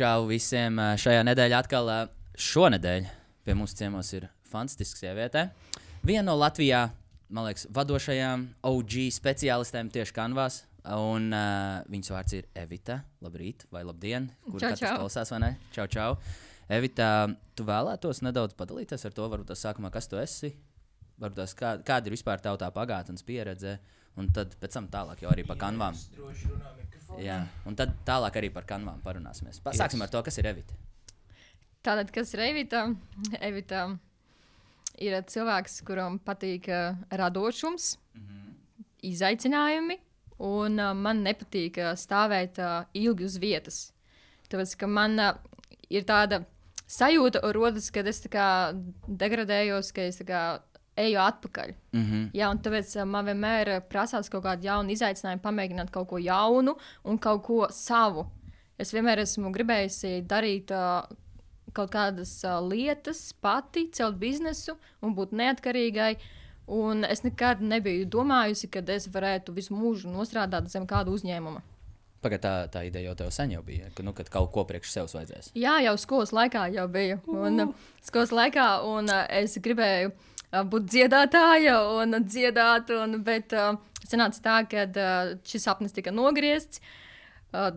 Čau visiem! Šajā nedēļā atkal šonadēļ pie mums ciemos ir fantastisks sieviete. Viena no Latvijā, man liekas, vadošajām OG speciālistēm tieši kanvās. Un uh, viņas vārds ir Evita. Labrīt, vai labdien! Kur Čau, katrs čau. klausās, vai ne? Čau, čau! Evita, tu vēlētos nedaudz padalīties ar to, varbūt tas sākumā, kas tu esi? Varbūt tas, kā, kāda ir vispār tava tā pagātnes pieredze, un tad pēc tam tālāk jau arī par kanvām. Jā, un tad tālāk arī par kanvām parunāsimies. Pa- Sāksim ar to, kas ir Evita. Tātad, kas ir Evita? Evita ir cilvēks, kuram patīk uh, radošums, izaicinājumi, un uh, man nepatīk uh, stāvēt ilgi uz vietas. Tāpēc, ka man ir tāda sajūta, rodas, kad es degradējos, ka es eju atpakaļ. Mm -hmm. Jā, un tāpēc uh, man vienmēr uh, prasās kaut kādu jaunu izaicinājumu, pamēģināt kaut ko jaunu un kaut ko savu. Es vienmēr esmu gribējusi darīt uh, kaut kādas uh, lietas, pati celt biznesu un būt neatkarīgai. Un es nekad nebiju domājusi, ka es varētu visu mūžu nostrādāt zem kāda uzņēmuma. Pagaid, tā, tā ideja jau tev sen jau bija, ka, nu, kad kaut ko priekš sevis vajadzēs. Jā, jau skolas laikā jau bija. Un, uh, skolas laikā un, uh, es gribēju uh, būt dziedātāja un dziedāt, un, bet uh, sanāca tā, ka uh, šis sapnis tika nogriezts uh,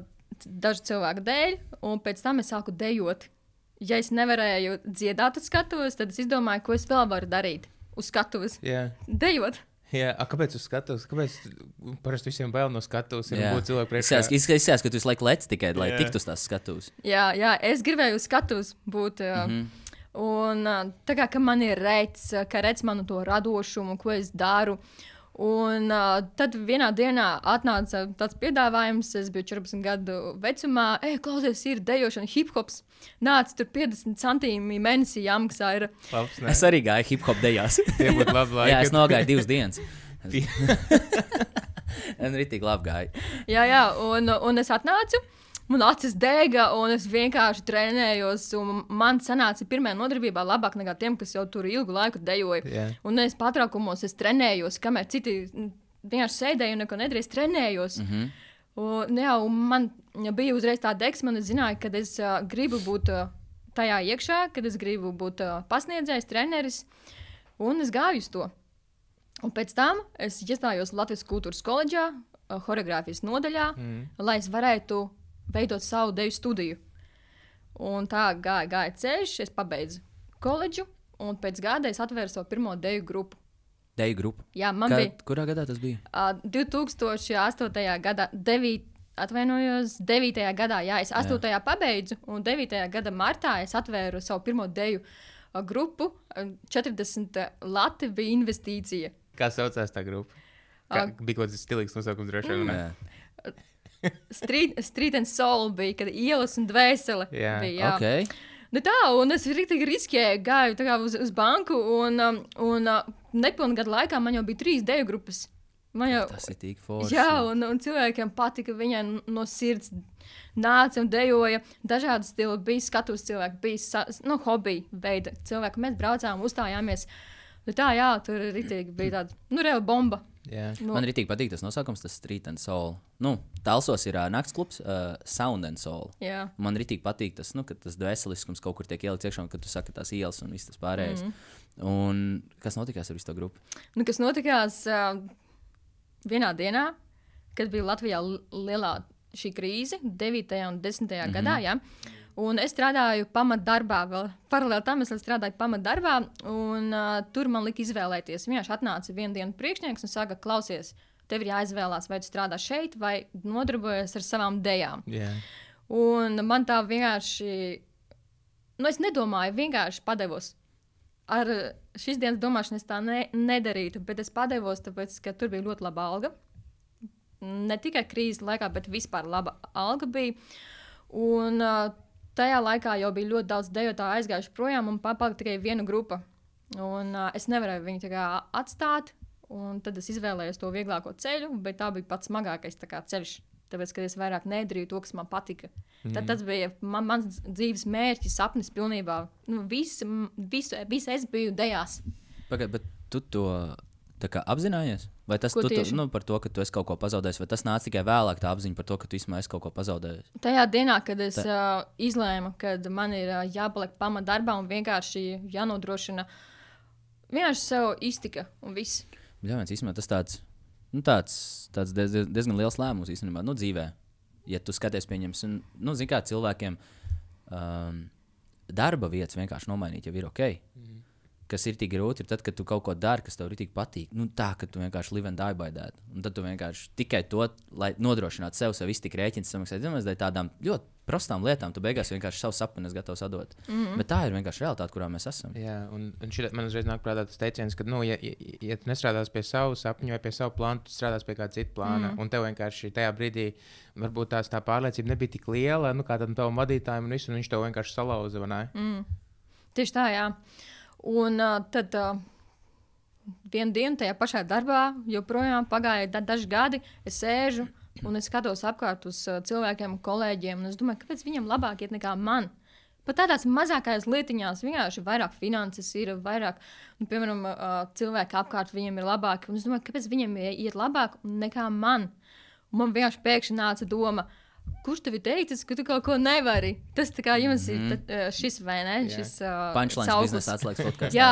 dažu cilvēku dēļ, un pēc tam es sāku dejot. Ja es nevarēju dziedāt uz skatuves, tad es izdomāju, ko es vēl varu darīt uz skatuves. Jā, Dejot. jā. A, kāpēc uz skatuves? Kāpēc parasti visiem bail no skatuves? Ir Jā. būt cilvēku priekšā. Izskatās, izskatās, ka tu visu laiku lec tikai, lai tiktu uz tās skatuves. Jā, jā, es gribēju uz skatuves būt. Uh, mm -hmm. Un tā kā man ir redzams, ka redz manu to radošumu, ko es daru. Un uh, tad vienā dienā atnāca tāds piedāvājums, es biju 14 gadu vecumā. Ej, klausies, ir dejošana, hip hops. Nāc, tur 50 centīmi mēnesī jāmaksā. Ir. Labs, ne? Es arī gāju hip hop dejās. Tie būtu labi laiki. Jā, es nogāju divas dienas. Un arī tik labi gāja. Jā, jā, un, un es atnācu. Man acis dega, un es vienkārši trenējos. Man sanāca pirmā nodarbībā labāk nekā tiem, kas jau tur ilgu laiku dejoja. Jā. Un es pārtraukumos es trenējos, kamēr citi mm, vienkārši sēdēja un neko nedarīja. Es trenējos. Mm -hmm. un, jā, un man bija uzreiz tā deksme, un es zināju, ka es uh, gribu būt uh, tajā iekšā, kad es gribu būt uh, pasniedzējs, treneris. Un es gāju uz to. Un pēc tam es iestājos Latvijas kultūras koledžā, uh, choreogrāfijas nodaļā, mm. lai es varētu veidot savu deju studiju. Un tā gāja, gāja ceļš, es pabeidzu koledžu, un pēc gada es atvēru savu pirmo deju grupu. Deju grupu. Jā, man Kā, bija kurā gadā tas bija? uh, 2008. gada 9. Atvainojos, 9. gadā, jā, es 8. Jā. pabeidzu, un 9. gada martā es atvēru savu pirmo deju uh, grupu. Uh, 40 lati bija investīcija. Kā saucās tā grupa? Kā, bija kaut kāds stilīgs nosaukums droši vien. ne? Street, street and soul bija, kad ielas un dvēsele Jā, bija. Jā. Ok. Nu tā, un es rīktīgi riskēju, gāju uz, uz banku, un, um, un uh, nepilnu gadu laikā man jau bija trīs deju grupas. Man jau, Tas ir tik forši. jā, un, un cilvēkiem patika, viņai no sirds nāca un dejoja. Dažādi stili bija skatus cilvēki, bija sa- nu, hobija veida cilvēki. Mēs braucām, uzstājāmies. Nu tā, jā, tur rītīgi bija tāda, nu, reāla bomba. Jā. Nu, Man arī patīk tas nosaukums, tas Street and Soul. Nu, Talsos ir uh, nakts klubs, uh, Sound and Soul. jā. Man arī patīk tas, nu, ka tas dvēseliskums kaut kur tiek ielikts iekšā, un kad tu saki tās ielas un viss tas pārējais. Mm. Un kas notikās ar visu to grupu? Nu, kas notikās uh, vienā dienā, kad bija Latvijā li- lielā šī krīze, 9. un 10. Mm -hmm. gadā. Ja? Un es strādāju pamatdarbā, vēl paralēli tam es strādāju pamatdarbā, un uh, tur man lika izvēlēties. Vienkārši atnāca viena diena priekšnieks un saka, klausies, tev ir jāizvēlās, vai tu strādā šeit, vai nodarbojies ar savām dejām. Jā. Un man tā vienkārši, nu, es nedomāju, vienkārši padevos. Ar šīs dienas domāšanu es tā ne, nedarītu, bet es padevos, tāpēc, ka tur bija ļoti laba alga. Ne tikai krīzes laikā, bet vispār laba alga bija. Un uh, tajā laikā jau bija ļoti daudz dejotāju aizgājuši projām, un palika tikai viena grupa. Un, uh, es nevarēju viņu atstāt, un tad es izvēlējos to vieglāko ceļu, bet tā bija pats smagākais kā, ceļš. Tāpēc, ka es vairāk nedarīju to, kas man patika. Mm. Tad tas bija man, mans dzīves mērķis, sapnis pilnībā. Nu, visu, visu, visu es biju dejās. Pagaid, bet tu to apzinājies? Vai tas tu, tu, nu, par to, ka tu esi kaut ko pazaudējis, vai tas nāca tikai vēlāk, tā apziņa par to, ka tu īstenībā esi kaut ko pazaudējis? Tajā dienā, kad es Tā- uh, izlēmu, ka man ir uh, jāpaliek pamatdarbā un vienkārši jānodrošina, vienkārši sev iztika un viss. Jā, viens īstenībā tas tāds, nu, tāds, tāds diez, diezgan liels lēmums īstenībā nu, dzīvē. Ja tu skaties, pieņemsim, nu, zini, kā cilvēkiem um, darba vietas vienkārši nomainīt, jau ir ok. Mm. Kas ir tik grūti, ir tad, kad tu kaut ko dari, kas tev ir tik patīk. Nu, tā, ka tu vienkārši live and die by that. Un tad tu vienkārši tikai to, lai nodrošinātu sev, sev iztikt rēķins, samaksāt zemes, dēļ tādām ļoti prostām lietām. Tu beigās vienkārši savu sapni esi gatavs atdot. Mm -hmm. Bet tā ir vienkārši realitāte, kurā mēs esam. Jā, un, un šī man uzreiz nāk prātā tas teiciens, ka, nu, ja, ja, ja tu nestrādās pie sava sapņa vai pie sava plāna, tu strādās pie kāda cita plāna. Mm. Un tev vienkārši tajā brīdī varbūt tās tā pārliecība nebija tik liela, nu, kā tam tavam vadītājam, un, visu, un viņš tev vienkārši salauza. Mm. Tieši tā, jā. Un uh, tad uh, vienā dienā tajā pašā darbā joprojām pagāja da daži gadi. Es sēžu un es skatos apkārt uz uh, cilvēkiem, kolēģiem, es domāju, kāpēc viņam labāk iet nekā man. Pat tādās mazākās lietiņās vienkārši vairāk finanses ir, vairāk, un, piemēram, uh, cilvēki apkārt viņiem ir labāki. Un es domāju, kāpēc viņiem ie- iet labāk nekā man. Un man vienkārši pēkšņi nāca doma, kurš tev ir teicis, ka tu kaut ko nevari. Tas tā kā jums ir tad, uh, šis vai ne? Jā. Šis, sauklis. biznesa atslēgas podkāstā. Jā,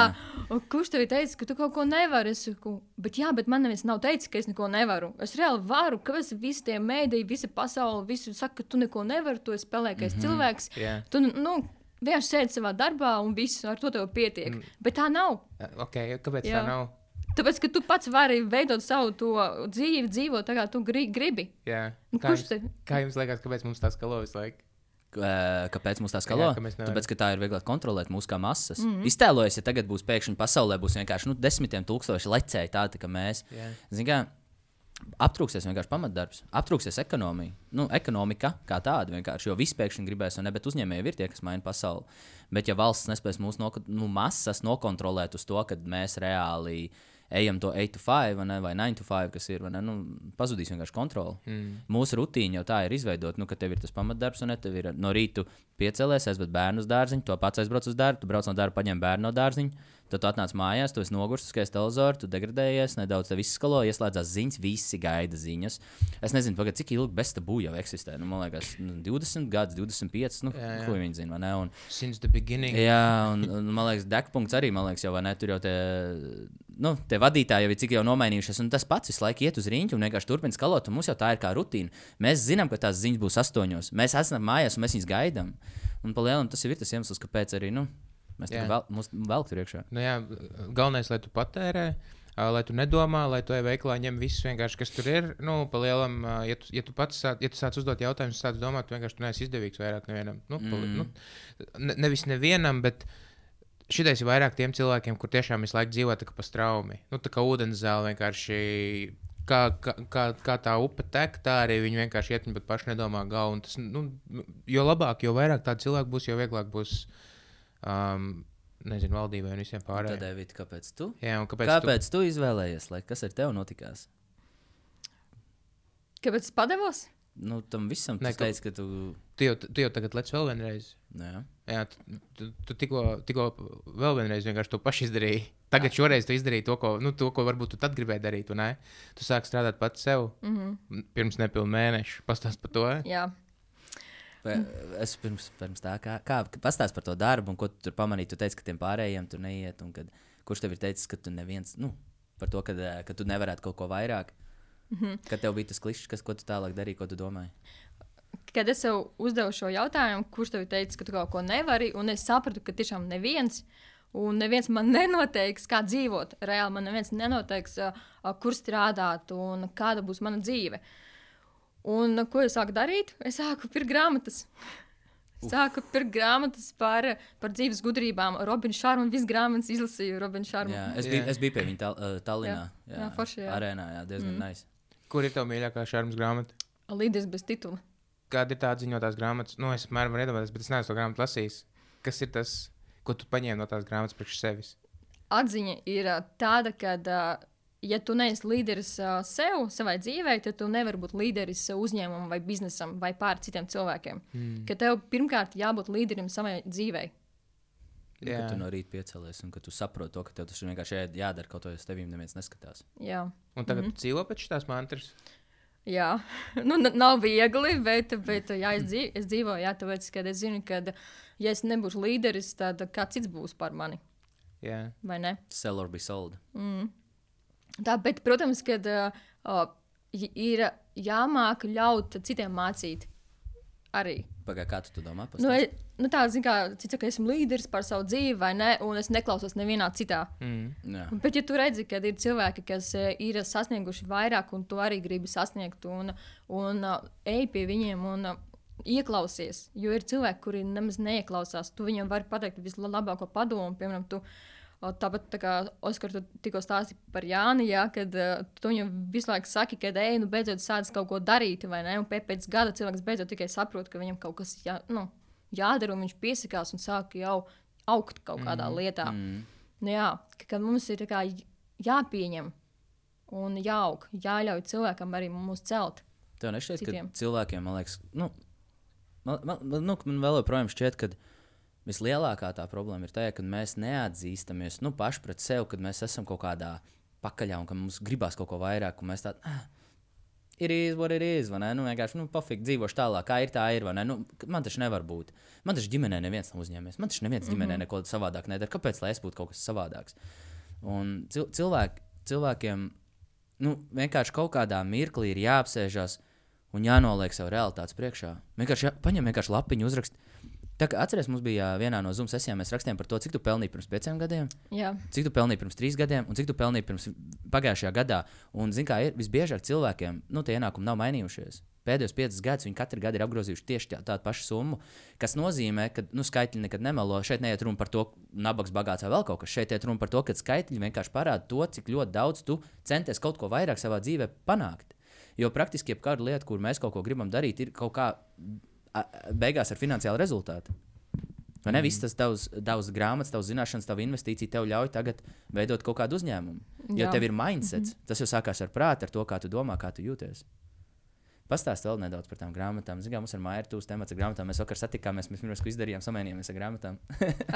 un kurš tev ir teicis, ka tu kaut ko nevari? Es saku, bet, jā, bet man neviens nav teicis, ka es neko nevaru. Es reāli varu, kāpēc visi tie mēdīji, visa pasaule, visi saka, ka tu neko nevari, tu esi spēlēkais mm -hmm. cilvēks. Jā. Tu nu, vienkārši sēdi savā darbā un viss ar to tev pietiek. Mm. Bet tā nav. Okay, kāpēc Jā. tā nav? Tāpēc, ka tu pats vari veidot savu to dzīvi, dzīvot tā, kā tu gri gribi. Jā. Nu, Kā, kurš jums, te? kā jums liekas, kāpēc mums tā skalo visu laiku? Kāpēc mums tā skalo? Jā, ka nevaram. Tāpēc, ka tā ir vieglāk kontrolēt mūsu kā masas. Mm -hmm. Iztēlojies, ja tagad būs pēkšņi pasaulē būs vienkārši nu, desmitiem tūkstoši lecēji tādi, kā mēs. Kā, aptrūksies vienkārši pamatdarbs, aptrūksies ekonomija. Nu, ekonomika kā tāda vienkārši, jo viss pēkšņi gribēs, un ne, bet uzņēmēji ir tie, kas maina pasauli. Bet ja valsts nespēs mūsu noko, nu, masas nokontrolēt uz to, ka mēs reāli ejam to 8 to 5 vai, ne, vai 9 to 5, kas ir, ne, nu, pazudīs vienkārši kontroli. Mm. Mūsu rutīna jau tā ir izveidota, nu, ka tev ir tas pamatdarbs, un ne, tev ir no rīta piecēlēs, aizved bērnu uz dārziņu, to pats aizbrauc uz darbu, tu brauc no darba, paņem bērnu no dārziņa. Tad tu atnāc mājās, tu esi nogursis, skaties televizoru, tu degradējies, nedaudz tev viss skalo, ieslēdzās ziņas, visi gaida ziņas. Es nezinu, pagad, cik ilgi bez tabū jau eksistē. Nu, man liekas, nu, 20 gadus, 25, nu, Jā, jā. ko viņi zina, vai ne? Un, Since the beginning. Jā, un, un man liekas, degpunkts arī, man liekas, jau vai ne, tur jau tie, nu, tie vadītāji jau ir cik jau nomainījušies, un tas pats visu laiku iet uz rīņķi un vienkārši turpina skalot, un mums jau tā ir kā rutīna. Mēs zinām, ka tās ziņas būs astoņos, mēs esam mājās un mēs viņus gaidām. Un palielam tas ir tas iemesls, kāpēc arī, nu, mēs tur vēl, vēl tur iekšā. Nu, jā, galvenais, lai tu patērē, lai tu nedomā, lai tu ej veiklā ņem visu vienkārši, kas tur ir. Nu, palielam, ā, ja tu, ja tu pats sāc, ja tu sāc uzdot jautājumus, sāc domāt, tu vienkārši tu neesi izdevīgs vairāk nevienam. Nu, pali, Mm. nu, ne, nevis nevienam, bet šitais ir vairāk tiem cilvēkiem, kur tiešām visu laiku dzīvo tā kā pa straumi. Nu, tā kā ūdens zāle vienkārši. Kā, kā, kā, tā upe tek, tā arī viņi vienkārši iet un pat paši nedomā galvu. Tas, nu, jo labāk, jo vairāk tādu cilvēku būs, jo vieglāk būs, um, nezinu, valdībai un visiem Tad, pārējiem. Evita, kāpēc tu? Jā, un kāpēc? Kāpēc tu izvēlējies, lai kas ar tevi notikās? Kāpēc es padevos? Nu, tam visam tas ka- teica, ka tu. Tu jau, tu jau tagad lec vēl vienreiz. Nu, jā. Jā, tu, tu, tu tikko, vēl vienreiz vienkārši to pašu izdarīji. Tagad šoreiz tu izdarīji to, ko, nu, to, ko varbūt tu tad gribēji darīt. Tu sāki strādāt pats sev Mm -hmm. pirms nepilnu mēnešu. Pastāst par to. Jā. Es pirms, pirms tā kā, kā pastāstīju par to darbu, un ko tu tur pamanīji. Tu teici, ka tiem pārējiem tur neiet, un kad, kurš tev ir teicis, ka tu neviens, nu, par to, ka, eh, ka tu nevarētu kaut ko vairāk. Mm -hmm. Kad tev bija tas klišs, kas, ko tu tālāk darīji, ko tu domāji? Kad es sev uzdevu šo jautājumu, kurš tev teica, ka tu kaut ko nevari, un es sapratu, ka tiešām neviens. Un neviens man nenoteiks, kā dzīvot. Reāli man neviens nenoteiks, uh, uh, kur strādāt un kāda būs mana dzīve. Un uh, ko es sāku darīt? Es sāku pirkt grāmatas. Sāku pirkt grāmatas par, par dzīves gudrībām. Robinu Šāru un visas grāmatas izlasīju. Jā, es, Jā. biju, es biju pie viņa tal, uh, Tallinā. Jā. Jā, forši, jā. Arēnā, jā, diezgan mm. nice. Kur ir tavs mīļākā šādas grāmata? Līderis bez titula. Kāda ir tā ziņotās grāmatas? Nu, es apmēram varu iedomāties, bet es neesmu to grāmatu lasījis. Kas ir tas, ko tu paņēmi no tās grāmatas priekš sevis? atziņa ir ā, tāda, ka, ā, ja tu neesi līderis sev, savai dzīvei, tad tu nevari būt līderis uzņēmumam vai biznesam vai pār citiem cilvēkiem. Mm. Ka tev pirmkārt jābūt līderim savai dzīvei. Nu, Jā. Kad tu no rīta piecēlies un ka tu saproti to, ka tev tas ir vienkārši jā- jādara kaut ko, jo uz tevīm neviens neskatās. Jā. Un tagad mm -hmm. dzīvo pēc šīs mantras. Jā, nu, nav viegli, bet, bet jā, es, dzīv, es dzīvoju, jā, tāpēc, ka es zinu, ka, ja es nebūšu līderis, tad kāds cits būs par mani, Jā. vai ne? Sell or be sold. Tā, bet, protams, kad uh, uh, ir jāmāk ļaut citiem mācīt arī. Pagaidām, kā tu to domā? Nu, Pastāsti. e, nu tā, zin kā, cits saka, esmu līderis par savu dzīvi, vai ne, un es neklausos nevienā citā. Mm. Jā. Bet, ja tu redzi, ka ir cilvēki, kas eh, ir sasnieguši vairāk, un tu arī gribi sasniegt, un, un uh, ej pie viņiem un uh, ieklausies, jo ir cilvēki, kuri nemaz neieklausās, tu viņiem vari pateikt vislabāko padomu. Piemēram, tu, o, tāpat tā kā Oskar, tu tikko stāstīji par Jāni, jā, kad uh, tu viņam visu laiku saki, ka, ej, nu, beidzot sāc kaut ko darīt, vai ne? Un pēc, gada cilvēks beidzot tikai saprot, ka viņam kaut kas jā, nu, jādara, un viņš piesakās un sāk jau augt kaut kādā mm. lietā. Mm. Nu, jā, ka, ka mums ir tā kā jāpieņem un jāaug, jāļauj cilvēkam arī mūs celt. Tev nešķiet, Citiem. ka cilvēkiem, man liekas, nu, man, man, nu, man vēl joprojām šķiet, ka vislielākā tā problēma ir tā, ka mēs neatzīstamies nu, paši pret sevi, kad mēs esam kaut kādā pakaļā un ka mums gribās kaut ko vairāk. un Mēs tādi ah, ir īsi, what it is. vai Ne? Nu, vienkārši nu, pofīgi dzīvošu tālāk, kā ir tā ir. vai Ne? Nu, man taču nevar būt. Man taču ģimenē neviens nav uzņēmies. Man taču neviens ģimenē neko savādāk nedara. Kāpēc lai es būtu kaut kas savādāks? Un cil cilvēki, cilvēkiem nu, vienkārši kaut kādā mirklī ir jāapsēžas un jānoliek sev realitātes priekšā. Vienkārši jā, paņem vienkārši lapiņu, uzrakst. Tā kā atceries, mums bija vienā no Zoom sesijām, mēs rakstījām par to, cik tu pelnīji pirms pieciem gadiem, Jā, cik tu pelnīji pirms trīs gadiem un cik tu pelnīji pirms pagājušajā gadā. Un, zin, kā ir visbiežāk cilvēkiem, nu, tie ienākumi nav mainījušies. Pēdējos piecus gadus viņi katru gadu ir apgrozījuši tieši tā, tādu pašu summu, kas nozīmē, ka nu, skaitļi nekad nemelo. Šeit neiet runa par to, ka nabaks bagāts vai vēl kaut kas. Šeit iet runa par to, ka skaitļi vienkārši parāda to, cik ļoti daudz tu centies kaut ko vairāk savā dzīvē panākt. Jo praktiski jebkāda lieta, kur mēs kaut ko gribam darīt, ir kaut kā beigās ar finansiālu rezultātu. Vai ne? Viss tas tavs, tavs grāmatas, tavs zināšanas, tavs investīcija tev ļauj tagad veidot kaut kādu uzņēmumu. Jo Jā. tev ir mindsets. Tas jau sākās ar prātu, ar to, kā tu domā, kā tu jūties. Pastāst vēl nedaudz par tām grāmatām. Zinām, mums ir māja tūs temats ar grāmatām. Mēs vakar satikāmies, mēs pirms ko izdarījām, samainījāmies ar grāmatām.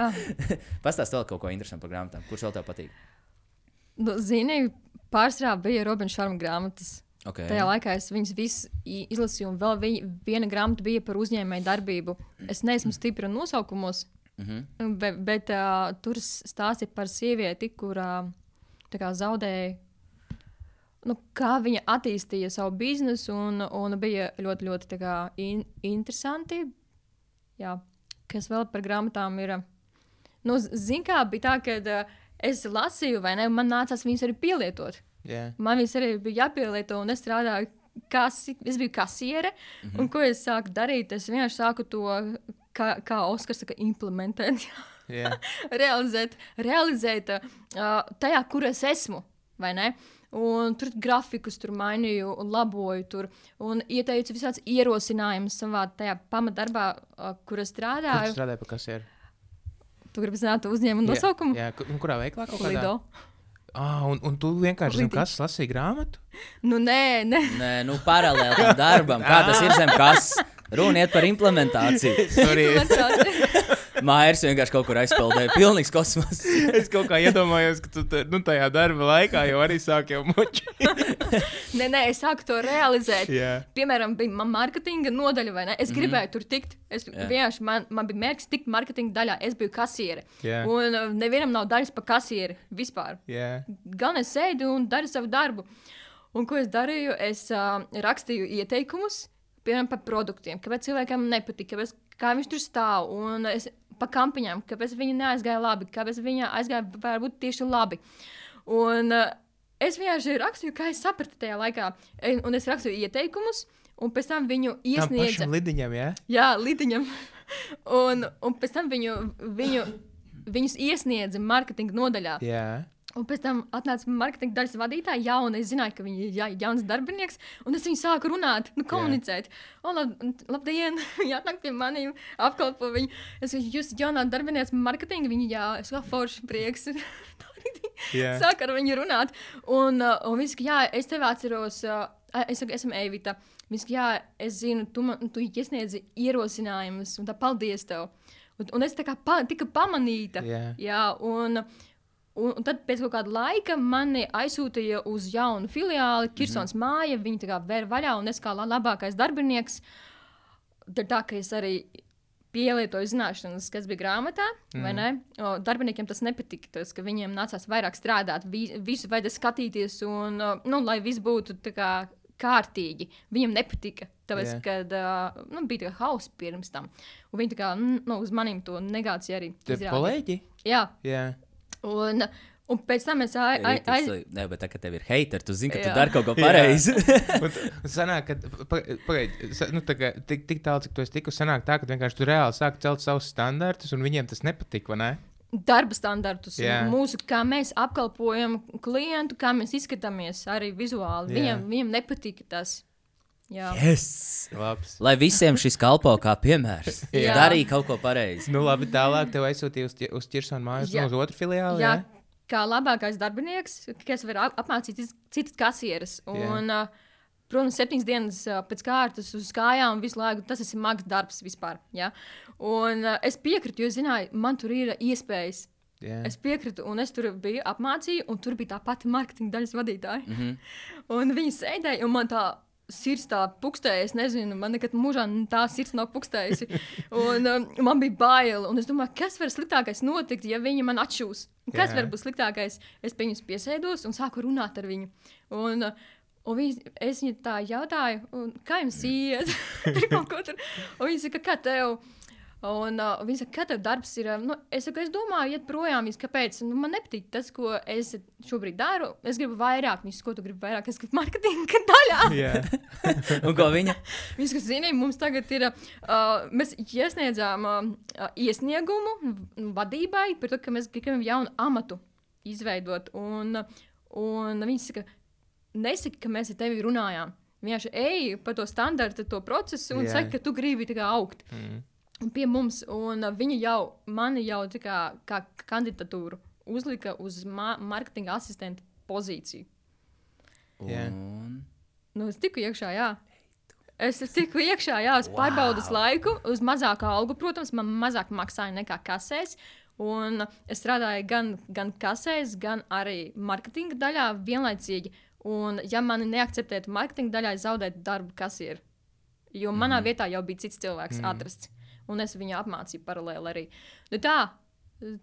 ah, Pastāst vēl kaut ko interesantu par grāmatām. Kurš vēl tev patīk? nu, zini, pārsvarā bija Robina Šarma grāmatas. Okay. Tajā laikā es viņas visas izlasīju, un vēl viņa, viena grāmata bija par uzņēmēju darbību. Es neesmu stipra nosaukumos, Mm -hmm. bet, bet uh, tur stāstīja par sievieti, kur uh, zaudēja. Nu, kā viņa attīstīja savu biznesu, un, un bija ļoti, ļoti kā, in, interesanti. Jā, kas vēl par grāmatām ir. Nu, Ziniet, kā bija tā, ka uh, es lasīju, vai ne? Man nācās viņas arī pielietot. Jā. Man viņas arī bija jāpielieto, un es strādāju. Kasi, es biju kasiere, mm -hmm. un ko es sāku darīt? Es vienkārši sāku to, kā, kā Oskars saka, implementēt, Jā. realizēt, realizēt uh, tajā, kur es esmu. vai ne? Un tur grafikus tur mainīju, un laboju tur, un ieteicu visādus ierosinājumus savā tajā pamatdarbā, uh, kur es Kur tu strādāju. pie kasieru? Tu gribi zināt uzņēmumu nosaukumu? Jā. Kur- un kurā veiklā kaut kādā? Lido. Ah, un, un tu vienkārši zini, kas lasīja grāmatu? Nu, nē, nē. Nē, nu, paralēli tam darbam, kā tas ir zem kas. Runa iet par implementāciju. Sorry, Mairs vienkārši kaut kur aizpeldēja. Pilnīgs kosmos. es kaut kā iedomājos, ka tu nu, tajā darba laikā jau arī sāki jau moči. nē, nē, es sāku to realizēt. Jā. Piemēram, bija man marketinga nodaļa, vai ne? Es mm -hmm. gribēju tur tikt. Es Jā. vienkārši man, man bija mērķis tikt marketinga daļā. Es biju kasiere. Jā. Un uh, nevienam nav daļas par kasieri vispār. Jā. Gan es sēdu un daru savu darbu. Un ko es darīju? Es uh, rakstīju ieteikumus, piemēram, par produktiem, kāpēc cilvēkam nepatīk, kāpēc, kā viņš tur stāv. Un es pa kampaņām, kāpēc viņi neaizgāja labi, kāpēc viņi aizgāja varbūt tieši labi. Un uh, es vienkārši rakstīju, kā es sapratu tajā laikā. E- Un es rakstīju ieteikumus, un pēc tam viņu Tam iesniedzu. pašam lidiņam, jā? Jā, Lidiņam. un, un pēc tam viņu, viņu, viņus iesniedza marketinga nodaļā. Jā. Un pēc tam atnāca marketinga daļas vadītāja, jauna. Es zināju, ka viņa ir ja, jauns darbinieks, un es viņu sāku runāt, nu, komunicēt. O, lab, labdien, viņa atnāk pie maniem, apkalpo viņu. Es saku, jūs esat jaunā darbinieks marketinga, viņa jā, es kā forši prieks. Jā. Sāk ar viņu runāt. Un, uh, un viņš saka, jā, es tevi atceros. Uh, es esmu Evita. Viņš saka, jā, es zinu, tu, man, tu iesniedzi ierosinājumus, un tā paldies tev. Un, un es tā kā pa, tika pamanīta. Jā. Jā, un, un, un tad pēc kāda laika mani aizsūtīja uz jaunu filiāli, Kirsons mm -hmm. māja. Viņa tā kā vēra vaļā, un es kā la- labākais darbinieks, tad tā kā es arī pielietoju zināšanas, kas bija grāmatā, mm. O, darbiniekiem tas nepatika, tas, ka viņiem nācās vairāk strādāt, vi, visu vajadzēja skatīties, un, nu, lai viss būtu kā kārtīgi. Viņam nepatika. Tāpēc, Jā. kad uh, nu, bija hausa pirms tam, un viņi kā nu, uz maniem to negāciju arī Tie kolēģi? Jā, Jā. Un, un pēc tam es ai- ai- aiz... Ai, Nē, bet tā kā tev ir hateri, tu zini, ka tu Jā. dari kaut ko pareizi. Sanāk, ka pagaidi, nu, tā kā tik, tik tālu, cik tu esi tikusi, sanāk tā, ka vienkārši tu reāli sāki celt savus standartus, un viņiem tas nepatika, vai ne? darba standartus, Jā. mūsu, kā mēs apkalpojam klientu, kā mēs izskatāmies arī vizuāli. Viņam, viņam nepatika tas. Jā. yes! Labs. Lai visiem šis kalpo kā piemērs. Jā. Darīja kaut ko pareizi. Nu, labi, tālāk tev aizsūtīja uz, uz Čirsona mājas, Jā. nu, uz otru filiāli. Jā, Jā, kā labākais darbinieks, kas var ap- apmācīt citas- kasieres. Jā. Un, uh, protams, septiņas dienas pēc kārtas uz kājām visu laiku. Tas ir smags darbs vispār. Ja? Un es piekrītu, jo zināju, man tur ir iespējas. jā. Es piekrītu, un es tur biju apmācīta, un tur bija tā pati marketinga daļas vadītāja. Mm Mhm. -hmm. Un viņi sēdēja, un man tā sirds tā pukstēja. Es nezinu, man nekad mūžā tā sirds nav pukstējusi. Un, um, man bija bail, un es domāju, kas var sliktākais notikt, ja viņi man atšūs. Kas Jā. var būt sliktākais? Es pie viņas piesēdos un sāku runāt ar viņu. Un, uh, Un viņi, es viņai tā jautāju, kā jums iet? Tur kaut ko tur. Un viņa saka, kā tev? Un uh, viņa saka, kā tev darbs ir? Nu, es saku, es domāju, iet projām. Viņš, kāpēc? Nu, man nepatīk tas, ko es šobrīd daru. Es gribu vairāk. Viņš, ko tu gribi vairāk? Es gribu marketinga daļā. jā. Un ko viņa? Viņš, kas zina, mums tagad ir, uh, mēs iesniedzām uh, iesniegumu vadībai par to, ka mēs gribam jaunu amatu izveidot. Un, un viņi saka, nesaki, ka mēs ar tevi runājām. Vienkārši ej pa to standarta, to procesu un Jā. saki, ka tu gribi tā kā augt. Mm. Un pie mums, un uh, viņi jau mani jau kā, kā kandidatūru uzlika uz ma marketinga asistenta pozīciju. Jā. Un... Nu, es tiku iekšā, jā. Es tiku iekšā, jā, uz wow. pārbaudas laiku, uz mazāku algu. Protams, man mazāk maksāja nekā kasēs. Un es strādāju gan, gan kasēs, gan arī marketinga daļā vienlaicīgi. Un, ja mani neakceptētu marketinga daļā, es zaudētu darbu kasieru. Jo manā mm. vietā jau bija cits cilvēks mm. atrasts. Un es viņu apmācīju paralēli arī. Nu, tā,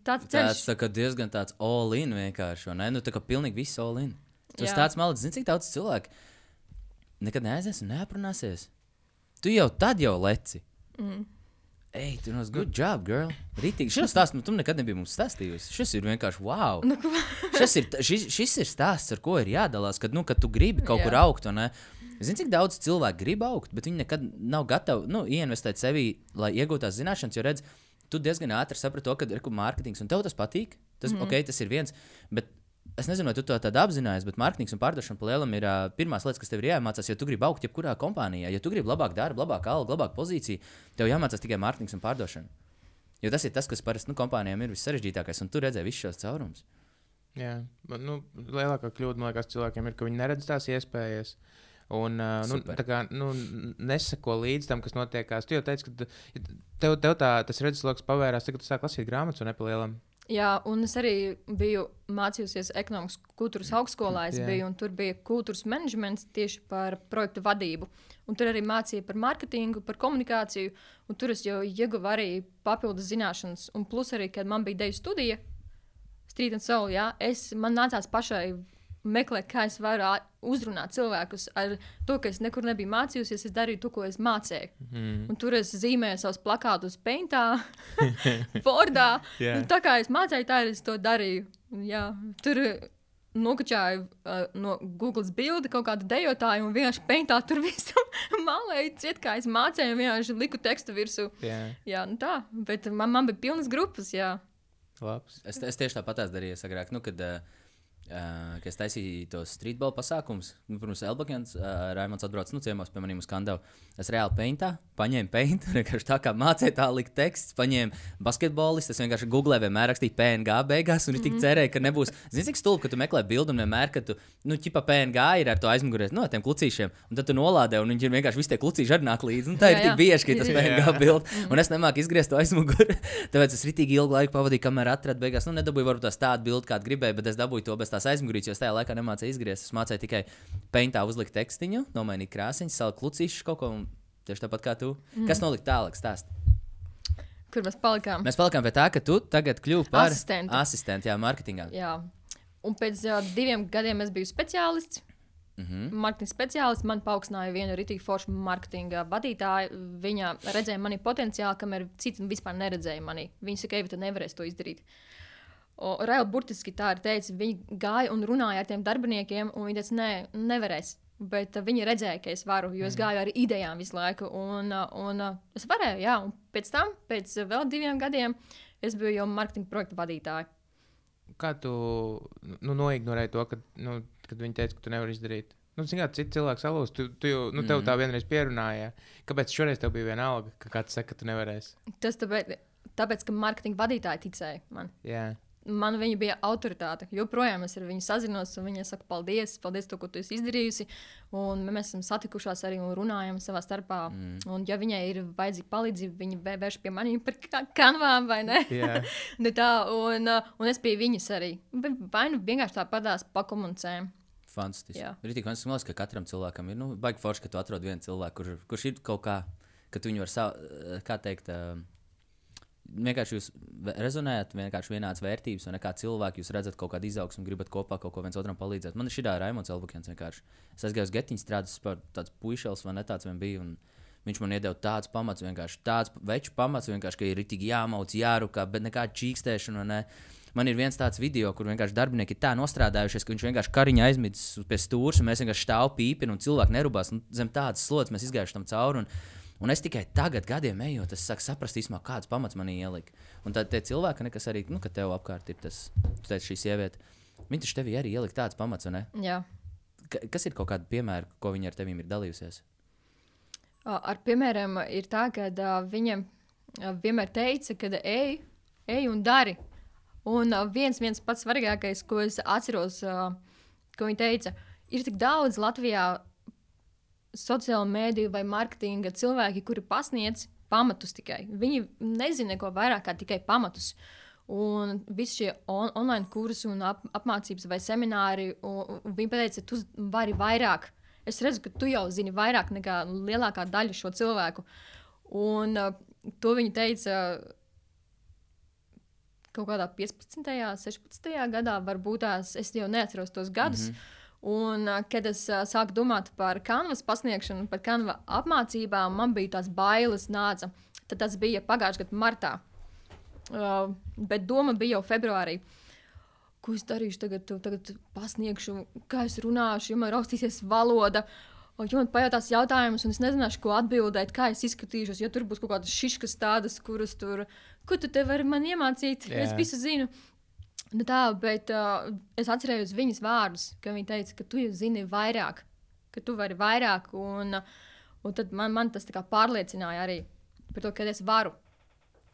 tāds ceļš. Tas tā diezgan tāds all-in vienkārši. Ne? Nu, tā kā pilnīgi viss all-in. Tas Jā. tāds malis, zini, cik daudz cilvēku nekad neaizies un neaprunāsies. Tu jau tad jau leci. Mm. Ej, tu no good job, girl. Rītīgi. Šis stāsts, nu, tu nekad nebija mums stāstījusi. Šis ir vienkārši wow. Nu, šis, ir, šis, šis ir stāsts, ar ko ir jādalās, kad, nu, kad tu gribi kaut Jā. kur augt. un, ne? Zini, cik daudz cilvēku grib augt, bet viņi nekad nav gatavi nu, ieinvestēt sevī, lai iegūtu tās zināšanas. Jo, redz, tu diezgan ātri saprati to, ka ir mārketings, un tev tas patīk. Tas, mm -hmm. okay, tas ir viens. Bet es nezinu, vai tu to tādu apzinājies, bet mārketings un pārdošana pa lielam ir uh, pirmās lietas, kas tev ir jāiemācās. Ja tu gribi augt jebkurā kompānijā, ja tu gribi labāk darbu, labāk algu, labāk pozīciju, tev jāmācās tikai mārketings un pārdošana. Jo tas ir tas, kas parasti nu, kompānijām ir vissarežģītākais, un tu redzēji visus šos caurumus. Jā, man, nu, lielākā kļūda man liekas cilvēkiem ir, ka viņi neredz tās iespējas. Un, uh, nu, kā nu, neseko līdzi tam, kas notiekās. Tu jau teici, ka tev, tev tā, tas redzesloks pavērās, kad tu sāki lasīt grāmatas un nepalielam. Jā, un es arī biju mācījusies ekonomikas kultūras augstskolā. Es Jā. biju, un tur bija kultūras menedžments tieši par projektu vadību. Un tur arī mācīja par mārketingu, par komunikāciju. un Tur es jau ieguvu arī papildus zināšanas. Un plus arī, kad man bija deju studija, Street and Soul, jā, es, man nācās pašai meklēt, kā es varu uzrunāt cilvēkus ar to, ka es nekur nebiju mācījusies. Es darīju to, ko es mācīju. Mm. Un tur es zīmēju savus plakātus Paintā, Fordā. Jā. Nu, tā kā es mācīju, tā arī es to darīju. Un, Jā, tur eh, nokačāju uh, no Google bildi kaut kādu dejotāju un vienkārši Paintā tur visu malēju ciet, kā es mācīju, un vienkārši liku tekstu virsū. Jā, Jā, nu tā, bet man, man bija pilnas grupas, jā. labs. Es, es tieši tāpat darīju agrāk, nu, kad uh, Uh, ka es taisīju tos streetbola pasākumus. Nu, pirms Elbakens, uh, Raimons atbrauc no nu, ciemos pie maniem uz Kandavu. Es reāli peintā, paņēmu peintu, vienkārši tā kā mācīju tā likt teksts, paņēmu basketbolistu. Es vienkārši googlēju, vienmēr rakstīju PNG beigās, un es tik cerēju, ka nebūs. Zini, cik stulbi, ka tu meklē bildi un vienmēr, ka tu, nu, ķipa PNG ir ar to aizmugurē, no tiem klucīšiem, un tad tu nolādē, un viņi vienkārši visi tie klucīši arī nāk līdzi. Tā Jā, ir tik jā. bieži, ka tas. PNG bildi, un es nemāku izgriezt to aizmuguri. Tāpēc es ritīgi ilgu laiku pavadīju, kamēr atradu beigās. Nu, nedabūju varbūt tādu bildi, kādu gribēju, bet es dabūju to bez tās aizmugurības, jo es tajā laikā nemācīju izgriezt. Es mācīju tikai peintā uzlikt tekstiņu, nomainīt krāsiņu, salikt klucīšus kaut ko. Tieši tāpat kā tu. Mm. Kas nolika tālāk? Stāst. Kur mēs palikām? Mēs palikām pie tā, ka tu tagad kļuvi par Asistentu. asistentu, jā, mārketingā. Jā. Un pēc uh, diviem gadiem es biju speciālists. Mm -hmm. Marketinga speciālists man paaugstināja vienu rītīgu foršu marketinga vadītāju. Viņa redzēja manī potenciālu, kamēr citi vispār neredzēja manī. Viņa saka, ka tu nevarēsi to izdarīt. Raila burtiski tā ir teica, viņi gāja un runāja ar tiem darbiniekiem, un viņi teica, nē, nevarēs. Bet uh, viņi redzēja, ka es varu, jo es gāju ar idejām visu laiku. Un, uh, un uh, es varēju, jā, un pēc tam, pēc vēl diviem gadiem, es biju jau marketinga projekta vadītāja. Kā tu nu, noignorēji to, ka, nu, kad viņi teica, ka tu nevari izdarīt? Nu, zini, kā cits cilvēks salūst, tu, tu jau, nu, tev Mhm. tā vienreiz pierunāja. Kāpēc šoreiz tev bija viena alga, ka kāds saka, ka tu nevarēsi? Tas tāpēc, tāpēc ka marketinga vadītāji ticēja man. Jā, Man viņa bija autoritāte. Joprojām es ar viņu sazinos, un viņa saka, paldies, paldies, to, ko tu esi izdarījusi. Un mēs esam satikušās arī un runājam savā starpā. Mm. Un, ja viņai ir vajadzīga palīdzība, viņa vē- vērš pie maniem par ka- kanvām vai ne? jā. Ne tā, un, un es pie viņas arī. Vai nu vienkārši tā padās pakomunicējam. Fantastiski. Jā. Rītīgi, man liekas, ka katram cilvēkam ir nu, baigi forši, ka tu atrod vienu cilvēku, kur, kurš ir kaut kā, ka tu viņu var kā teikt, uh, vienkārši jūs rezonējat, vienkārši vienādas vērtības, un kā cilvēki jūs redzat kaut kādu izaugsmu, gribat kopā kaut ko viens otram palīdzēt. Man ir šī tā Raimons Elbukens vienkārši. Es aizgāju uz getiņu strādāt, par tāds puišels vai ne tāds vien bija. un Viņš man iedeva tāds pamats, vienkārši tāds veču pamats, vienkārši, ka ir rītīgi jāmauc, jārukā, bet nekāda čīkstēšana. Ne. Man ir viens tāds video, kur vienkārši darbinieki tā nostrādājušies, ka viņš vienkārši kariņā aizmidzis pie stūra, un mēs vienkārši stāvam pīpini, un cilvēki nerūpās. Zem tādas slodzes mēs izgājuši tam cauri. Un, un es tikai tagad, gadiem ejot, es sāku saprast, īstenībā, kāds pamats manī ielika. Un tad cilvēki, kas arī, nu, kad tev apkārt ir tas, teici, šī sieviete, viņi taču tevī arī ielika tāds pamats, vai ne? Jā. Ka- Kas ir kaut kādi piemēri, ko viņi ar tevi ir dalījusies? Ar piemēram, ir tā, ka uh, viņa uh, vienmēr teica, ka ej, ej un dari. Un uh, viens, viens pats svarīgākais, ko es atceros, ko viņa teica, ir tik daudz Latvijā sociālo mēdīju vai mārketinga cilvēki, kuri pasniedz pamatus tikai. Viņi nezina neko vairāk kā tikai pamatus. Un visi šie on online kursi un ap apmācības vai semināri, un, un viņi teica, tu vari vairāk. Es redzu, ka tu jau zini vairāk nekā lielākā daļa šo cilvēku. Un uh, to viņi teica kaut kādā 15. un 16. gadā, varbūt tās es jau neatceros tos gadus. Mm -hmm. Un, uh, kad es uh, sāku domāt par kanvas pasniegšanu, par kanvas apmācībām, man bija tās bailes, nāca. Tad tas bija pagājušā gada martā. Uh, bet doma bija jau februārī. Ko es darīšu tagad? Tagad pasniegšu, kā es runāšu, ja man raustīsies valoda. Ja man pajautās jautājumus, un es nezināšu, ko atbildēt, kā es izskatīšos, jo tur būs kaut kādas šiškas tādas, kuras tur, ko tu te vari man iemācīt, yeah. es visu zinu. Nu tā, bet uh, es atcerējos viņas vārdus, ka viņa teica, ka tu jau zini vairāk, ka tu vari vairāk, un, un tad man, man tas pārliecināja arī par to, ka es varu.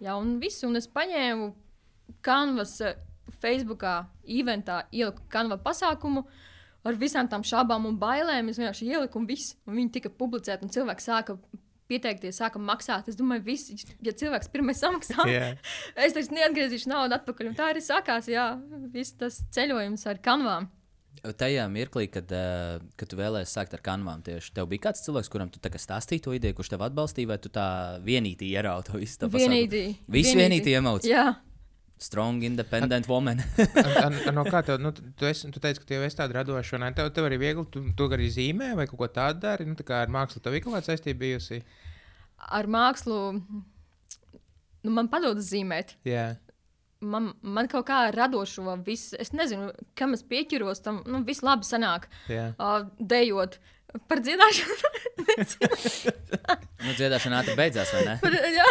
Jā, un visu, un es paņēmu kanvas Facebookā, eventā, ieliku kanvā pasākumu. Ar visām tām šaubām un bailēm es vienkārši ieliku, un, viss, un viņi tika publicēti. Cilvēki sāka pieteikties, sāka maksāt. Es domāju, visi, ja cilvēks pirmais samaksā, Jā. es taču neatgriezīšu naudu atpakaļ. Un tā arī sākās, jā, viss tas ceļojums ar kanvām. Tajā mirklī, kad, uh, kad tu vēlējies sākt ar kanvām, tieši tev bija kāds cilvēks, kuram tu stāstīji to ideju, kurš tev atbalstīja, vai tu tā vienīgi ierauti to visu? Vienīgi. Visi vienīgi iemauc. Strong, independent woman. An, an, no kā tev, nu, tu, esi, tu teici, ka tev ir tāda radoša, un tev, tev arī viegli, tu, tu arī zīmē vai kaut ko tādu dari. Nu, tā kā ar mākslu tev ir kaut kāda saistība bijusi. ar mākslu nu, man padodas zīmēt. Jā, man, man kaut kā radošo visu, es nezinu, kam es pieķeros, tam nu, viss labi sanāk. Jā. Uh, dejot par dziedāšanu. Nu, dziedāšana ātri beidzās, vai ne? Par- Jā,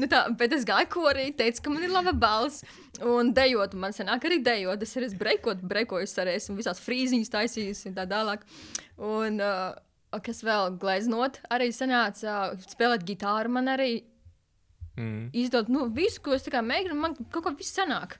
nu tā, bet es gāju korī, teicu, ka man ir laba balss. Un dejot, man senāk arī dejot. Es arī breikot, breikoju arī esmu visās frīziņas taisījis un tā tālāk. Un uh, kas vēl gleznot, arī sanāca uh, spēlēt gitāru man arī Mm. izdot nu, visu, ko es mēģinu, man kaut kā viss sanāk.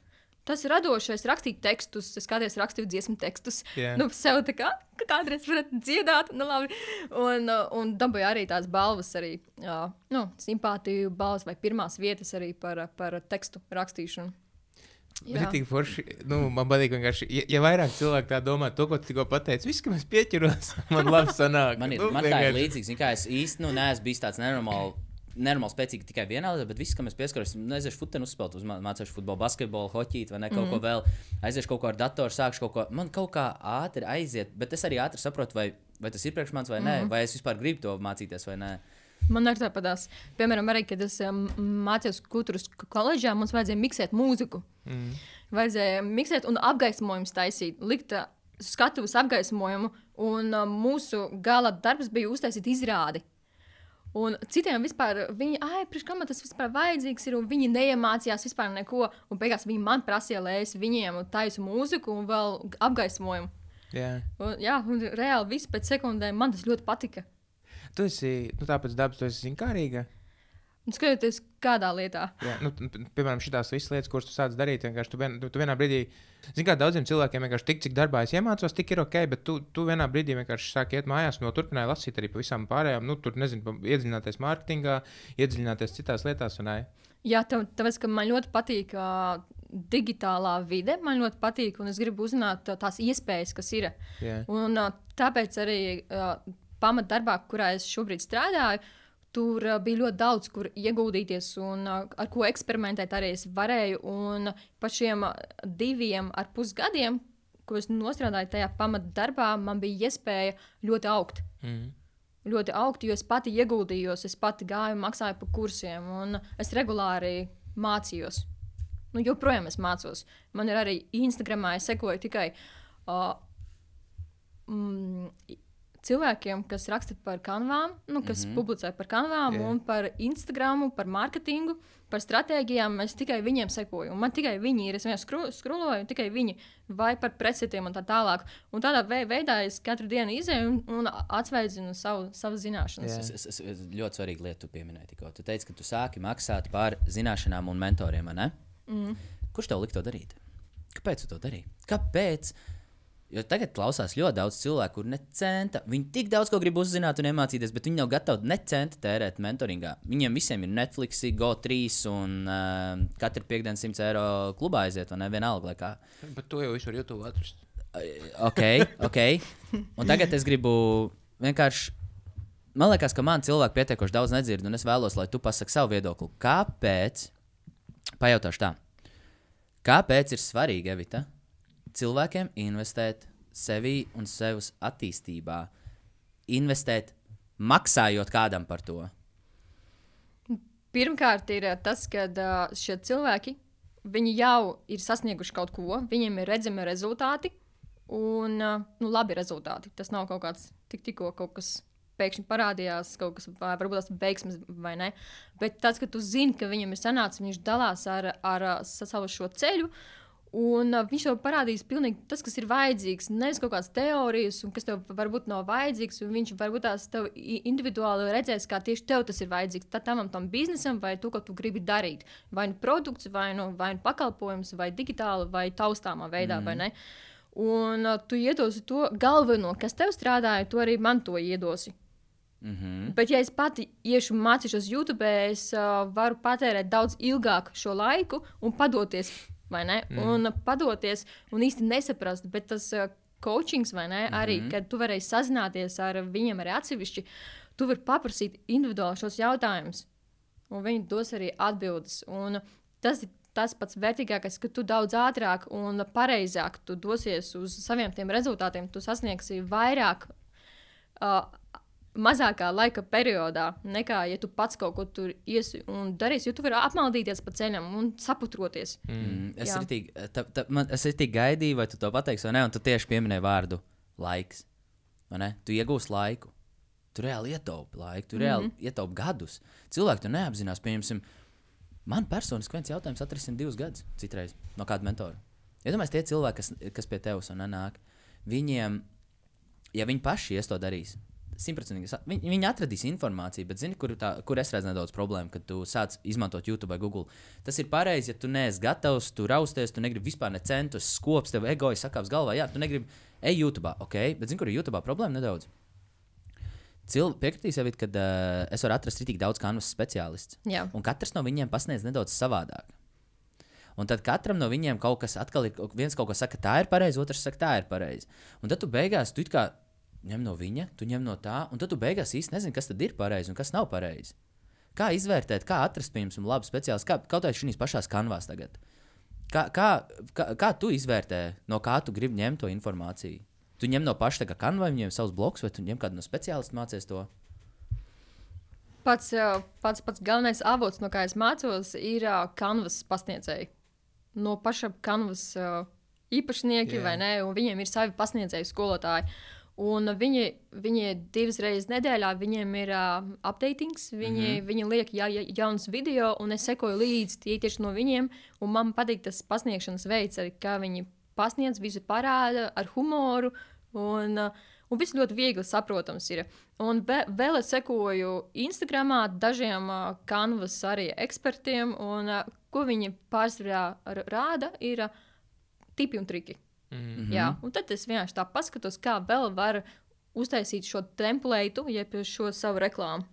Tas ir radošais, rakstīt tekstus, es kādreiz rakstīju dziesmu tekstus. Jā. Nu, sev tā kā ka kādreiz varat dziedāt, nu labi. Un, un dabūju arī tās balvas, arī uh, nu, simpātiju balvas vai pirmās vietas arī par, par tekstu rakstīšanu. Jā. Ritīgi forši. Nu, man patīk vienkārši, ja, ja vairāk cilvēki tā domā, to, ko tu tikko pateici, viss, kam es pieķeros, man labi sanāk. Man, ir, Nu, man tā ir vienkārši- līdzīga. Kā es īsti nu, neesmu bijis tāds nenormāls. Nenormāli spēcīgi tikai vienā lietā, bet viss, kam es pieskaros, aiziešu futbolu uzspēlēt, mācīšu futbolu, basketbolu, hoķīt vai ne, kaut mm. ko vēl. Aiziešu kaut ko ar datoru, sākšu kaut ko. Man kaut kā ātri aiziet, bet es arī ātri saprotu, vai, vai tas ir priekš manis vai nē, mm. vai es vispār gribu to mācīties vai nē. Man arī tāpatās. Piemēram, arī, kad es um, mācījos kultūras koledžā, mums vajadzēja miksēt mūziku. Mm. Vajadzēja miksēt un apgaismojumus taisīt, likt uh, skatuves apgaismojumu. Un uh, mūsu gala darbs bija uztaisīt izrādi. Un citiem vispār, viņi, ah, kam man tas vispār vajadzīgs ir, un viņi neiemācījās vispār neko. Un beigās viņi man prasīja, lai es viņiem taisu mūziku un vēl apgaismojumu. Jā. Un, jā, un reāli viss pēc sekundēm man tas ļoti patika. Tu esi, nu tāpēc dabas, tu esi zinkārīga. Un skatoties, kādā lietā. Jā, nu, piemēram, šīs visas lietas, kuras tu sāc darīt, vienkārši tu, vien, tu, tu vienā brīdī, zini, kā daudziem cilvēkiem vienkārši tik, cik darbā es iemācos, tik ir ok, bet tu, tu vienā brīdī vienkārši sāki iet mājās vēl turpināji lasīt arī par visām pārējām. Nu, tur, nezinu, iedziļināties mārketingā, iedziļināties citās lietās. Jā, tā, tāpēc, ka man ļoti patīk uh, digitālā vide, man ļoti patīk, un es gribu uzzināt uh, tās iespējas, kas ir. Jā. Un uh, tāpēc arī uh, pamatdarbā, kurā es šobrīd strādāju, tur uh, bija ļoti daudz, kur ieguldīties un uh, ar ko eksperimentēt arī es varēju. Un pa šiem uh, diviem ar pus gadiem, ko es nostrādāju tajā pamatdarbā, man bija iespēja ļoti augt. Mm. ļoti augstu, jo es pati ieguldījos, es pati gāju, maksāju par kursiem, un es regulāri mācījos. Nu, joprojām es mācos. Man ir arī Instagramā, es sekoju tikai uh, mm, cilvēkiem, kas raksta par kanvām, nu, kas mm -hmm. publicē par kanvām, yeah. un par Instagram, par mārketingu, par stratēģijām. Es tikai viņiem sekoju, man tikai viņi ir. Es vienkārši skru, skruloju, tikai viņi vai par pretstatiem un tā tālāk. Un tādā vei- veidā es katru dienu izēju un, un atsveidzinu savu, savas zināšanas. Jā. Es, es, es, es ļoti svarīgu lietu tu pieminēji tikko. Tu teici, ka tu sāki maksāt par zināšanām un mentoriem? Mm. Kurš tev lika to darīt? Kāpēc tu to darīji? Kāpēc? Jo tagad klausās ļoti daudz cilvēku, kuriem ne centa. Viņi tik daudz ko grib uzzināt un iemācīties, bet viņi nav gatavi ne centa tērēt mentoringā. Viņiem visiem ir Netflix, GO3 un uh, katru piekdienu 100 eiro klubā aiziet, vai ne? Vienalga, kā. Bet to jau visu var YouTube atrast. Ok, ok. Un tagad es gribu vienkārši. Man liekas, ka man cilvēki pietiekoši daudz nedzird, un es vēlos, lai tu pasaki savu viedokli. Kāpēc? Pajautāšu tā. Kāpēc ir svarīgi, Evita, cilvēkiem investēt sevi un savas attīstībā? Investēt, maksājot kādam par to. Pirmkārt, ir eh, tas, ka šie cilvēki jau ir sasnieguši kaut ko, viņiem ir redzami rezultāti, un uh, nu, labi rezultāti. Tas nav kaut kāds tik, tikko kaut kas. Pēkšņi parādījās kaut kas, varbūt tas ir veiksmes, vai ne. Bet tas, ka tu zini, ka viņam ir sanācis, viņš dalās ar, ar, ar savu šo ceļu, Un uh, viņš tev parādīs pilnīgi tas, kas ir vajadzīgs. Nevis kaut kādas teorijas, un kas tev varbūt nav vajadzīgs. Viņš varbūt tās tev individuāli redzēs, kā tieši tev tas ir vajadzīgs. Tad tam, tam biznesam vai to, ko tu gribi darīt. Vai nu produkts, vai nu, vai nu pakalpojums, vai digitāli, vai taustāmā veidā, mm. vai ne. Un uh, tu iedosi to galveno, kas tev strādāja, tu arī man to iedosi. Mm -hmm. Bet, ja es pati iešu mācīšos YouTube, es uh, varu patērēt daudz ilgāk šo laiku un padoties? Mm. Un padoties un īsti nesaprast, bet tas uh, coachings, vai ne? Arī, Mhm. kad tu varēsi sazināties ar viņiem arī atsevišķi, tu vari paprasīt individuāli šos jautājumus, un viņi dos arī atbildes. Un tas ir tas pats vērtīgākais, ka tu daudz ātrāk un pareizāk tu dosies uz saviem tiem rezultātiem, tu sasniegsi vairāk uh, mazākā laika periodā, nekā ja tu pats kaut ko tur iesi un darīsi. Jo tu vari apmaldīties pa ceļam un saputroties. Mm, es Jā. arī tik, ta, ta, man, es arī tik gaidīju, vai tu to pateiksi, vai nē, un tu tieši pieminēji vārdu laiks. vai ne? Tu iegūsi laiku. Tu reāli ietaupi laiku, tu Mhm. reāli mm -hmm. ietaupi gadus. Cilvēki to neapzinās. Pieņemsim, man personiski viens jautājums atrisina divus gadus citreiz no kāda mentora. Iedomājieties, tie cilvēki, kas, kas pie tevis nāk, viņiem, ja viņi paši ies to darīs, simtprocentīgi, viņi, viņi atradīs informāciju, bet zini, kur, tā, kur es redzu nedaudz problēmu, kad tu sāc izmantot YouTube vai Google. Tas ir pareizi, ja tu neesi gatavs, tu rausties, tu negribi vispār ne centus, skops, tev egojas sakāps galvā, jā, tu negribi, ej YouTube, ok, bet zini, kur ir YouTube problēma nedaudz. Cilvēki piekritīs jau, ka uh, es varu atrast tik daudz kanvas speciālistu. Un katrs no viņiem pasniedz nedaudz savādāk. Un tad katram no viņiem kaut kas atkal ir. viens kaut ko saka, tā ir pareizi, otrs saka, tā ir pareizi. Un tad tu beigās tu kā ņem no viņa, tu ņem no tā, un tad tu beigās īsti nezini, kas tad ir pareizi un kas nav pareizi. Kā izvērtēt, kā atrast, piemēram, labu speciālistu, kā kaut kā šīs pašās kanvās tagad. Kā, kā, kā, kā tu izvērtē, no kā tu gribi ņemt to informāciju? Tu ņem no paša kā kanvā, viņiem savus blokus, vai tu ņem kādu no speciālistiem mācies to? Pats, ā, pats, pats galvenais avots, no kā es mācos, ir uh, kanvas pasniedzēji. No paša kanvas uh, īpašnieki, yeah. vai ne? Un viņiem ir savi pasniedzēji, skolotāji. Un viņi, viņi divas reizes nedēļā viņiem ir uh, updatings, viņi, mm -hmm. viņi liek ja, ja, jaunas video, un es sekoju līdzi tie tieši no viņiem. Un man patīk tas pasniegšanas veids, arī kā viņi pasniedz, visu parāda ar humoru. Un, uh, un viss ļoti viegli saprotams ir. Un ve, vēl es sekoju Instagram dažiem uh, kanvas arī ekspertiem, un uh, ko viņi pārsvarā rāda, ir uh, tipi un triki. Mm. Mm -hmm. Jā, un tad es vienkārši tā paskatos, kā vēl var uztaisīt šo templētu, jeb šo savu reklāmu.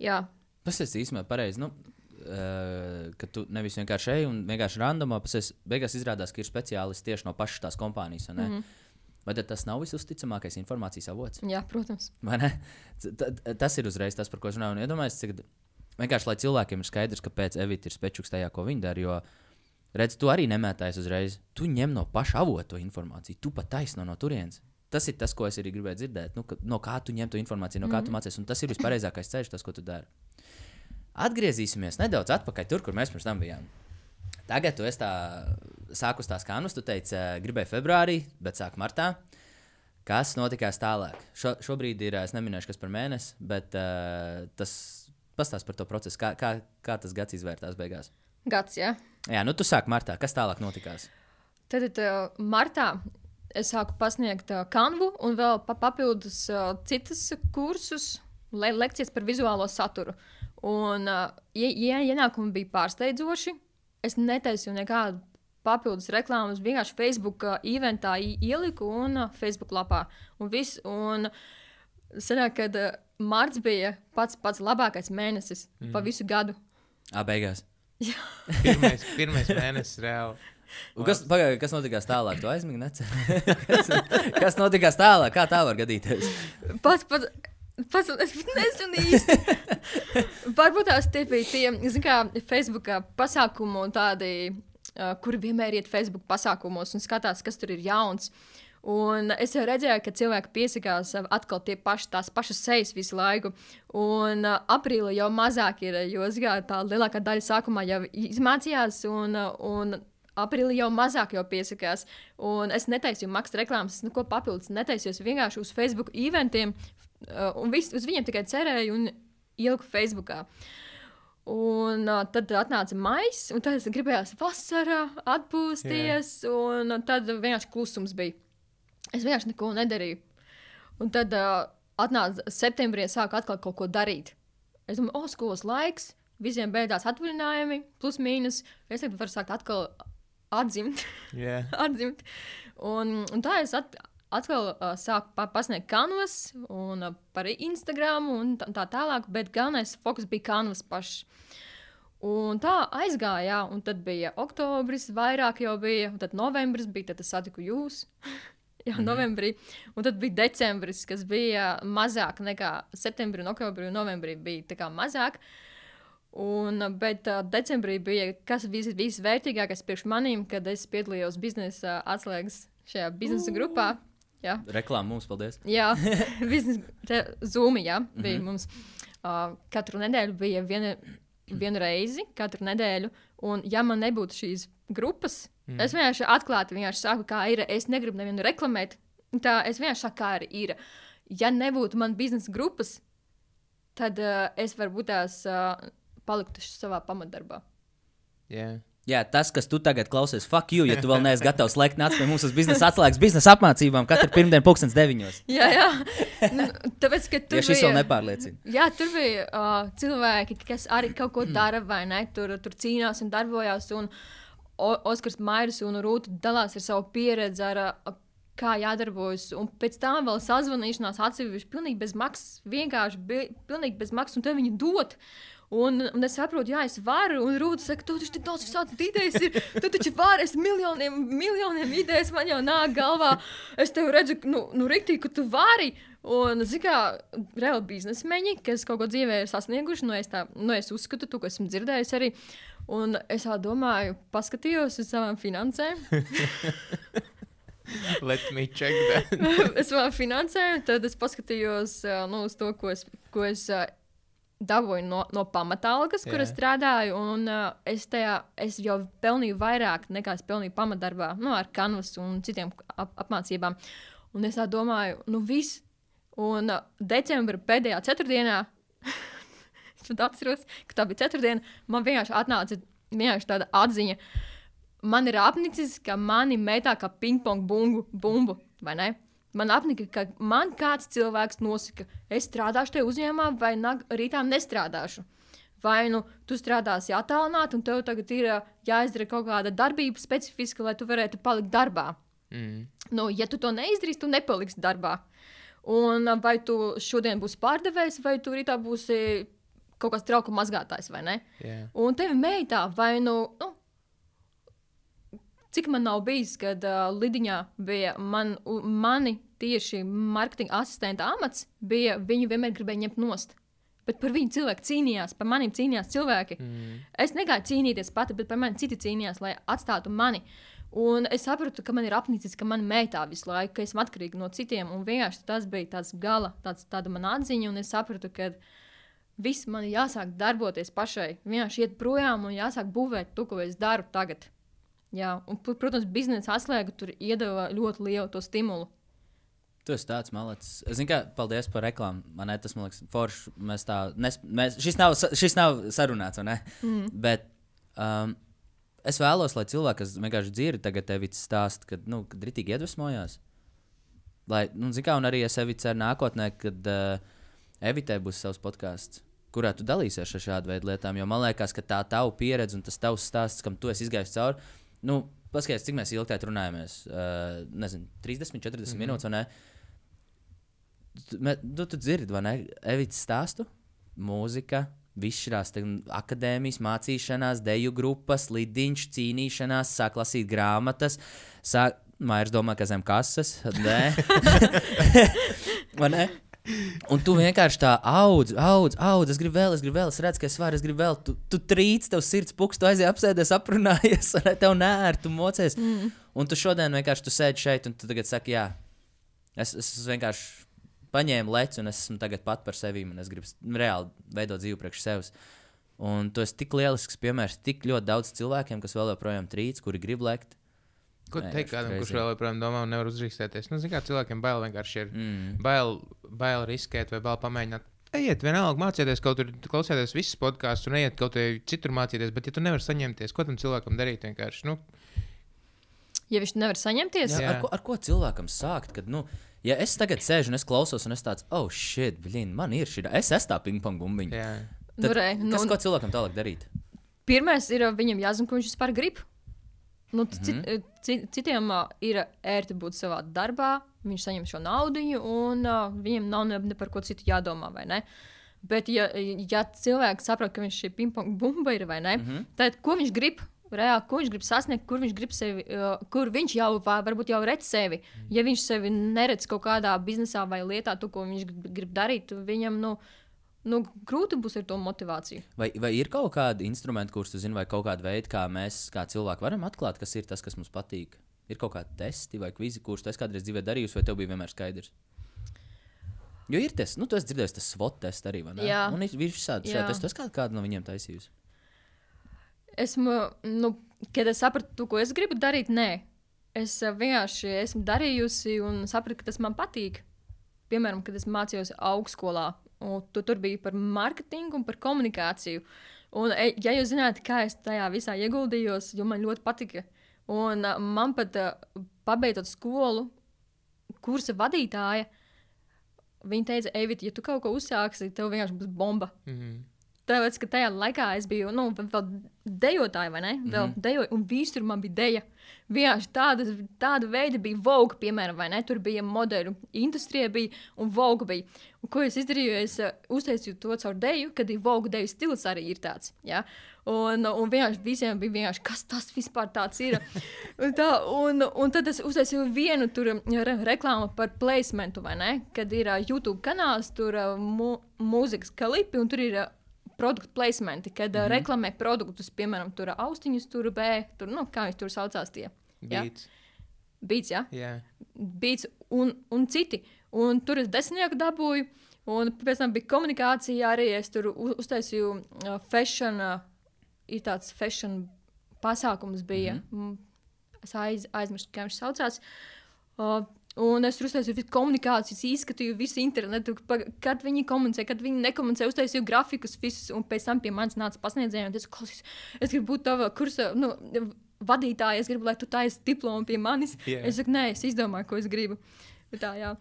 Jā, Tas ir īstenībā pareizi. Nu, uh, ka tu nevis vienkārši ej un vienkārši randomā, pēc beigās izrādās, ka ir speciālisti tieši no pašas tās kompānijas. Mm -hmm. Vai tad tas nav visusticamākais informācijas avots? jā protams. T- Tas ir uzreiz tas, par ko es runāju. Un Iedomājieties, cik vienkārši lai cilvēkiem ir skaidrs, kāpēc Evita ir spečuks tajā, ko viņa dara. Redz, tu arī nemētājies uzreiz. Tu ņem no paša avota to informāciju, tu pat taisno no turienes. Tas ir tas, ko es arī gribēju dzirdēt. Nu, ka, no kā tu ņem to informāciju, no kā mm -hmm. tu mācies. Un tas ir vispareizākais ceļš, tas, ko tu dari. Atgriezīsimies nedaudz atpakaļ tur, kur mēs pirms tam bijām. Tagad tu esi tā, sākus tās kanus, tu teici, eh, gribēji februārī, bet sāk martā. Kas notikās tālāk? Šo, šobrīd ir, eh, es neminēšu, kas par mēnesi, bet uh, tas pastāst par to procesu, kā, kā, kā tas gads izvērtās beigās. Gads, jā. Jā, nu tu sāki martā, kas tālāk notikās? Tad uh, martā es sāku pasniegt uh, kanvu un vēl pa papildus uh, citas kursus, le lekcijas par vizuālo saturu. Un, uh, ja, ja ienākumi bija pārsteidzoši, es netaisīju nekādu papildus reklāmas. Vienkārši Facebook uh, eventā ieliku un uh, Facebook lapā. Un viss. Un sanāk, kad uh, marts bija pats pats labākais mēnesis mm. pa visu gadu. Ā, beigās. Pirmais, pirmais mēnesis reāli. Un Kas, pagaid, kas notikās tālāk? Tu aizmigi, nec? kas, kas notikās tālāk? Kā tā var gadīties? Pats, pats, pats es pat nezinu īsti. Varbūt tās tie bija tie, zin kā, Facebook pasākumu un tādi, uh, kuri vienmēr iet Facebook pasākumos un skatās, kas tur ir jauns. Un es jau redzēju, ka cilvēki piesakās uh, atkal tie paši, tās pašas sejas visu laiku. Un uh, aprīlī jau mazāk ir, jo zikā, tā lielākā daļa sākumā jau izmācījās. Un, uh, un aprīlī jau mazāk jau piesakās. Un es netaisīju maksas reklāmas, es neko papildus netaisīju. Es vienkārši uz Facebook eventiem uh, un vis, uz viņiem tikai cerēju un ieliku Facebookā. Un uh, tad atnāca maijs, un tad es gribēju vasarā atpūsties, un uh, tad vienkārši klusums bija. Es vienkārši neko nedarīju. Un tad uh, atnāca septembrī, es sāku atkal kaut ko darīt. Es domāju, o, skolas laiks, visiem beidzās atvaļinājumi, plus mīnus. Es tagad varu sākt atkal atzimt. Yeah. atzimt. Un, un tā es at, atkal uh, sāku pa, pasniegt kanvas un uh, par Instagram un tā, tā tālāk, bet galvenais fokus bija kanvas pašs. Un tā aizgāja, jā, un tad bija oktobris, vairāk jau bija, un tad novembris bija, tad es satiku jūs. Jā, mm -hmm. novembrī. Un tad bija decembris, kas bija mazāk nekā septembrī, un oktobrī un novembrī bija tā kā mazāk. Un, bet uh, decembrī bija kas vis, visvērtīgākais priekš manīm, kad es piedalījos biznesa atslēgas šajā biznesa grupā. Jā, Reklāma mums, paldies. jā biznesa zūmi, jā, bija Mhm. mums. Uh, katru nedēļu bija viena, viena reize, katru nedēļu. Un, ja man nebūtu šīs grupas, mm. es vienkārši atklāti vienkārši saku, kā ir. Es negribu nevienu reklamēt. Tā es vienkārši saku, kā ir. Ja nebūtu man biznesa grupas, tad uh, es varbūt tās uh, paliktu savā pamatdarbā. Jā. Jā, tas, kas tu tagad klausies, fuck you, ja tu vēl neesi gatavs slēgt nāc pie mums uz biznesa atslēgas, biznesa apmācībām katru pirmdienu, pulkstens deviņos. Jā, jā. Nu, tāpēc, ka tur Ja šis vēl bija- nepārliecina. Jā, tur bija uh, cilvēki, kas arī kaut ko dara, vai ne? Tur, tur cīnās un darbojās. Un o Oskars Mairis un Rūta dalās ar savu pieredzi, ar uh, kā jādarbojas. Un pēc tam vēl sazvanīšanās atsevišķi, pilnīgi bez maksas. Vienkārši bi- pilnīgi bez maksas, un te viņi dod. Un, un es saprotu, jā, es varu. Un Rūta saka, tu taču daudz tādas idejas ir. Tu taču vari, es miljoniem, miljoniem idejas man jau nāk galvā. Es tev redzu, nu, nu riktīgi, ka tu vari. Un, zināmā kā, reāli biznesmeņi, kas kaut ko dzīvē ir sasnieguši, nu, es, tā, nu, es uzskatu, to, esmu dzirdējis arī. Un es tā domāju, paskatījos uz savām finansēm. Let me check that. es vēl finansēju, tad es paskatījos nu, uz to, ko es, ko es dabūju no, no pamatalgas, kur es strādāju. Un uh, es, tajā, es jau pelnīju vairāk nekā es pelnīju pamatdarbā, nu, ar kanvas un citiem ap apmācībām. Un es tā domāju, nu viss. Un uh, decembra pēdējā ceturtdienā, es pat atceros, ka tā bija ceturtdiena, man vienkārši atnāca vienkārši tāda atziņa. Man ir apnicis, ka mani metā kā pingpong bungu, bumbu, vai ne? Man apnika, ka man kāds cilvēks nosaka, es strādāšu tajā uzņēmumā, vai rītā nestrādāšu. Vai nu tu strādāsi attālināti, un tev tagad ir jāizdara kaut kāda darbība specifiska, lai tu varētu palikt darbā. Mm. Nu, ja tu to neizdarīsi, tu nepaliksi darbā. Un vai tu šodien būsi pārdevējs, vai tu rītā būsi kaut kāds trauku mazgātājs, vai ne? Jā. Un tev meitā, vai nu, nu cik man nav bijis, kad uh, Lidiņā bija man, u, mani tieši marketinga asistenta amats, bija viņu vienmēr gribēja ņemt nost. Bet par viņu cilvēku cīnījās, par maniem cīnījās cilvēki. Mm. Es negāju cīnīties pati, bet par mani citi cīnījās, lai atstātu mani. Un es sapratu, ka man ir apnicis, ka man meitā visu laiku, ka esmu atkarīga no citiem. Un vienkārši tas bija tāds gala, tāds, tāda mana atziņa. Un es sapratu, ka viss man ir jāsāk darboties pašai. Vienkārši iet projām un jāsāk būvēt to, ko es daru tagad. Jā, un, pr- protams, biznesa atslēga tur iedeva ļoti lielu stimulu. Tu esi tāds malicis. Es zinu, ka paldies par reklāmu. Man ne, tas, man liekas, forši. Mēs tā, nes, mēs, šis, nav, šis nav sarunāts, vai ne? Mm. Bet um, es vēlos, lai cilvēki, kas vienkārši dzird, tagad tevi stāst, kad, nu, kad ritīgi iedvesmojās. Lai, nu, zinu, kā, un arī es sevi ceru nākotnē, kad uh, Evitē būs savs podkāsts. Kurā tu dalīsies ar šādu veidu lietām? Jo man liekas, ka tā tava pieredze un tas tavs stāsts, kam tu esi izgājis cauri, nu, paskatieties, cik mēs ilgi tajā runājamies. Uh, nezinu, 30, 40 mm -hmm. minūtes, vai ne? Nu, tu dzirdi, vai ne? Evits stāstu, mūzika, viss šīs akadēmijas, mācīšanās, deju grupas, lidiņš, cīnīšanās, sāk lasīt grāmatas, sāk, Mairs domā, ka zem kases, nē. ne? Un tu vienkārši tā audz, audz, audz. Es gribu vēl, es gribu vēl, es redzu, ka es varu, es gribu vēl. Tu, tu trīc, tev sirds pukst, tu aizies apsēdies, aprunājies, un tev nē, tu mocies. Mm. Un tu šodien vienkārši tu sēdi šeit, un tu tagad saki, jā, es, es vienkārši paņēmu leci, un es esmu tagad pat par sevi, un es gribu reāli veidot dzīvi priekš sevis. Un tu esi tik lielisks piemērs tik ļoti daudz cilvēkiem, kas vēl joprojām trīc, kuri grib lekt. Ko teikt kādam, kurš crazy. vēl joprojām domā un nevar uzrīkstēties? Nu, zināmā mērā cilvēkiem bail vienkārši ir. Mm. Bail, bail riskēt vai bail pamēģināt. Ejiet, vienalga mācieties kaut kur, klausieties visus podkāstus un ejiet kaut kur citur mācīties. Bet, ja tu nevari saņemties, ko tam cilvēkam darīt? Vienkārši, nu, Ja viņš nevar saņemties, Jā, Jā. ar, ko, ar ko cilvēkam sākt? Kad, nu, ja es tagad sēžu un es klausos, un es tāds, oh, shit, blin, man ir šī, es esmu tā pingpong bumbiņa. jā. nu, Tad, re, nu, kas, ko cilvēkam tālāk darīt? Pirmais ir, viņam jāzina, ko viņš vispār grib. Nu, cit, mm -hmm. cit, citiem uh, ir ērti būt savā darbā, viņš saņem šo naudu, un uh, viņam nav ne, ne par ko citu jādomā. vai ne? Bet, ja, ja cilvēks saprot, ka viņš ir pingpong bumba, ir, vai ne, mm. -hmm. tad ko viņš grib? Reāli, ko viņš grib sasniegt, kur viņš grib sevi, uh, kur viņš jau va- varbūt jau redz sevi. Ja viņš sevi neredz kaut kādā biznesā vai lietā, to, ko viņš grib, darīt, viņam nu, nu, grūti būs ar to motivāciju. Vai, vai ir kaut kādi instrumenti, kurus tu zini, vai kaut kāda veida, kā mēs, kā cilvēki, varam atklāt, kas ir tas, kas mums patīk? Ir kaut kādi testi vai kvizi, kurus tu kādreiz dzīvē darījusi, vai tev bija vienmēr skaidrs? Jo ir tas, nu, esi dzirdējis, tas SWOT tests arī, vai ne? Jā. Un ir visādi Jā. šādi testi. Esi kādu, kādu no viņiem taisījusi? Esmu, nu, kad es sapratu ko es gribu darīt, nē. Es eh, vienkārši esmu darījusi un sapratu, ka tas man patīk. Piemēram, kad es mācījos augstskolā, un tu tur bija par mārketingu un par komunikāciju. Un, e, ja jūs zināt, kā es tajā visā ieguldījos, jo man ļoti patika. Un uh, man pat pabeidzot skolu, kursa vadītāja, viņa teica, Evita, ja tu kaut ko uzsāksi, tev vienkārši būs bomba. Mhm. Tāpēc, ka tajā laikā es biju nu, vēl- dejotāja, vai ne? Vēl mm -hmm. dejoju, un visur man bija deja. Vienkārši tāda, tāda veida bija Vogue, piemēram, vai ne? Tur bija modeļu industrija, bija, un Vogue bija. Un, ko es izdarīju? Es uh, uztaisīju to caur deju, kad ir Vogue deju stils arī ir tāds. Ja? Un, un vienkārši visiem bija vienkārši, kas tas vispār ir. un, tā, un, un tad es uztaisīju vienu tur re, reklāmu par placementu, vai ne? Kad ir uh, YouTube kanāls, tur uh, mu, mūzikas klipi, un tur ir uh, produktu placementi, kad mm -hmm. reklamē produktus, piemēram, tur austiņus, tur B, tur, nu, kā viņi tur saucās tie. Ja? Beats. Beats, ja? Jā. Beats un, un citi. Un tur es desmitnieku dabūju, un pēc tam bija komunikācija arī. Es tur uztaisīju uh, fashion, uh, ir tāds fashion pasākums bija. Mm -hmm. Es aiz, aizmirsu, kā viņš saucās. Uh, Un es tur uztaisīju visu komunikācijas, izskatīju visu internetu, pa, kad viņi komunicē, kad viņi nekomunicē, uztaisīju grafikus, visus, un pēc tam pie manis nāca pasniedzēji, un es klausies, es gribu būt tava kursa, nu, vadītāja, es gribu, lai tu taisi diplomu pie manis. Jā. Es saku, nē, es izdomāju, ko es gribu. Bet Tā, jā.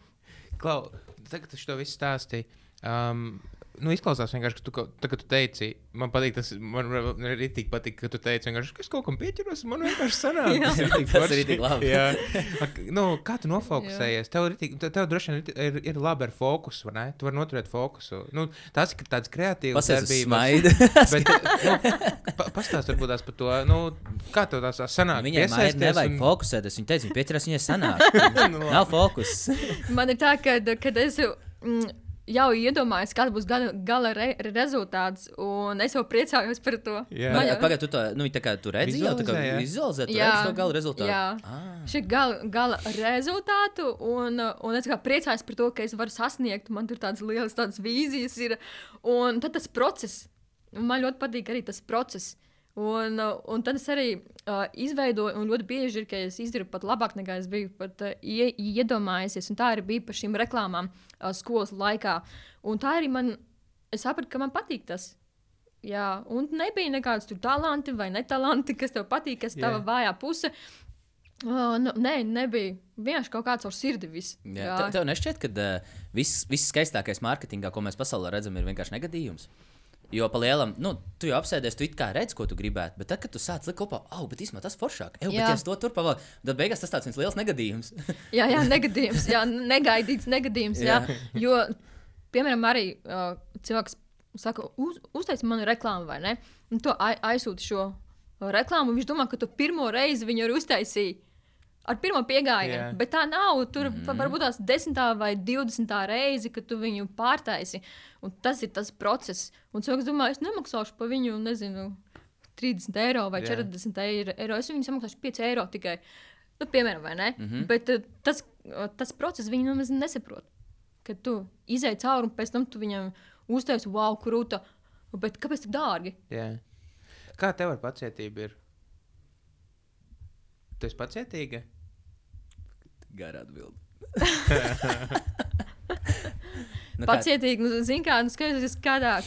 Klau, tagad tu to visu stāstīji. Um, nu, izklausās vienkārši, ka tu, tā, ka tu teici, man patīk tas, man arī tik patīk, ka tu teici, vienkārši, ka es kaut kam pieķeros, man vienkārši sanāk. Jā. Tas ir tik Tas forši. ir tik labi. Jā. Nu, kā tu nofokusējies? Tev, tik, tev, droši vien ir, ir, ir labi ar fokusu, vai ne? Tu vari noturēt fokusu. Nu, tas ir tāds kreatīvs darbības. smaidu. Bet, nu, pa, pastāst varbūt tās par to, nu, kā tev tās sanāk. Viņai piesaisties nevajag un- fokusēties. Viņa teica, viņa pieķerās, viņai sanāk. Nu. Nav fokus. Man ir tā, ka, kad es mm, jau iedomājos, kāds būs gala, gala re, rezultāts, un es jau priecājos par to. Jā. Man jau- Pagaidā, tu to nu, tā kā tu redzi, jau tā kā Vizualizē, tu Jā, redzi to gala rezultātu. jā. Ah. šī gala, gala rezultātu, un, un es kā priecājos par to, ka es varu sasniegt. Man tur tādas lielas tādas vīzijas ir. Un tad tas process, un man ļoti patīk arī tas process. Un, uh, un tad es arī uh, izveidoju, un ļoti bieži ir, ka es izdarīju pat labāk, nekā es biju pat, uh, ie, iedomājies. Un tā arī bija par šīm reklāmām uh, skolas laikā. Un tā arī man, es sapratu, ka man patīk tas. Jā, un nebija nekāds tur talanti vai netalanti, kas tev patīk, kas ir tava Jā. vājā puse. Uh, nu, nē, nebija. Vienkārši kaut kāds ar sirdi. Viss. Jā. Tev, tev nešķiet, ka uh, viss, viss skaistākais mārketingā, ko mēs pasaulē redzam, ir vienkārši negadījums. Jo pa lielam, nu, tu jau apsēdies, tu it kā redz, ko tu gribētu, bet tad, kad tu sāc likt kopā, oh, bet īstenībā tas foršāk. Ej, bet ja es to turpavālu, tad beigās tas tāds viens liels negadījums. Jā, jā, negadījums, jā, negaidīts negadījums. Jā. Jā. Jo, piemēram, arī uh, cilvēks saka, uz, uztaisīt man reklāmu, vai ne? Un to ai- aizsūti šo reklāmu. Viņš domā, ka tu pirmo reizi viņu ir uztaisījis. Ar pirmo piegājienu, Jā. bet tā nav. Tur mm -hmm. varbūt tās desmitā vai divdesmitā reize, kad tu viņu pārtaisi. Un tas ir tas process. Un cilvēks domā, es nemaksāšu par viņu, nezinu, 30 eiro vai Jā. 40 eiro. Es viņu samaksāšu 5 eiro tikai. Nu, piemēram, vai ne? Mm. -hmm. Bet uh, tas, tas process viņi nemaz nesaprot. Kad tu izēji cauri un pēc tam tu viņam uztaisīji, wow, krūta. Bet kāpēc tik dārgi? Jā. Kā tev ar pacietību ir? Tu esi pacietīga? Gara atbilde. nu, Pacietīgi, nu, zini, kā, nu, skaties, kādā,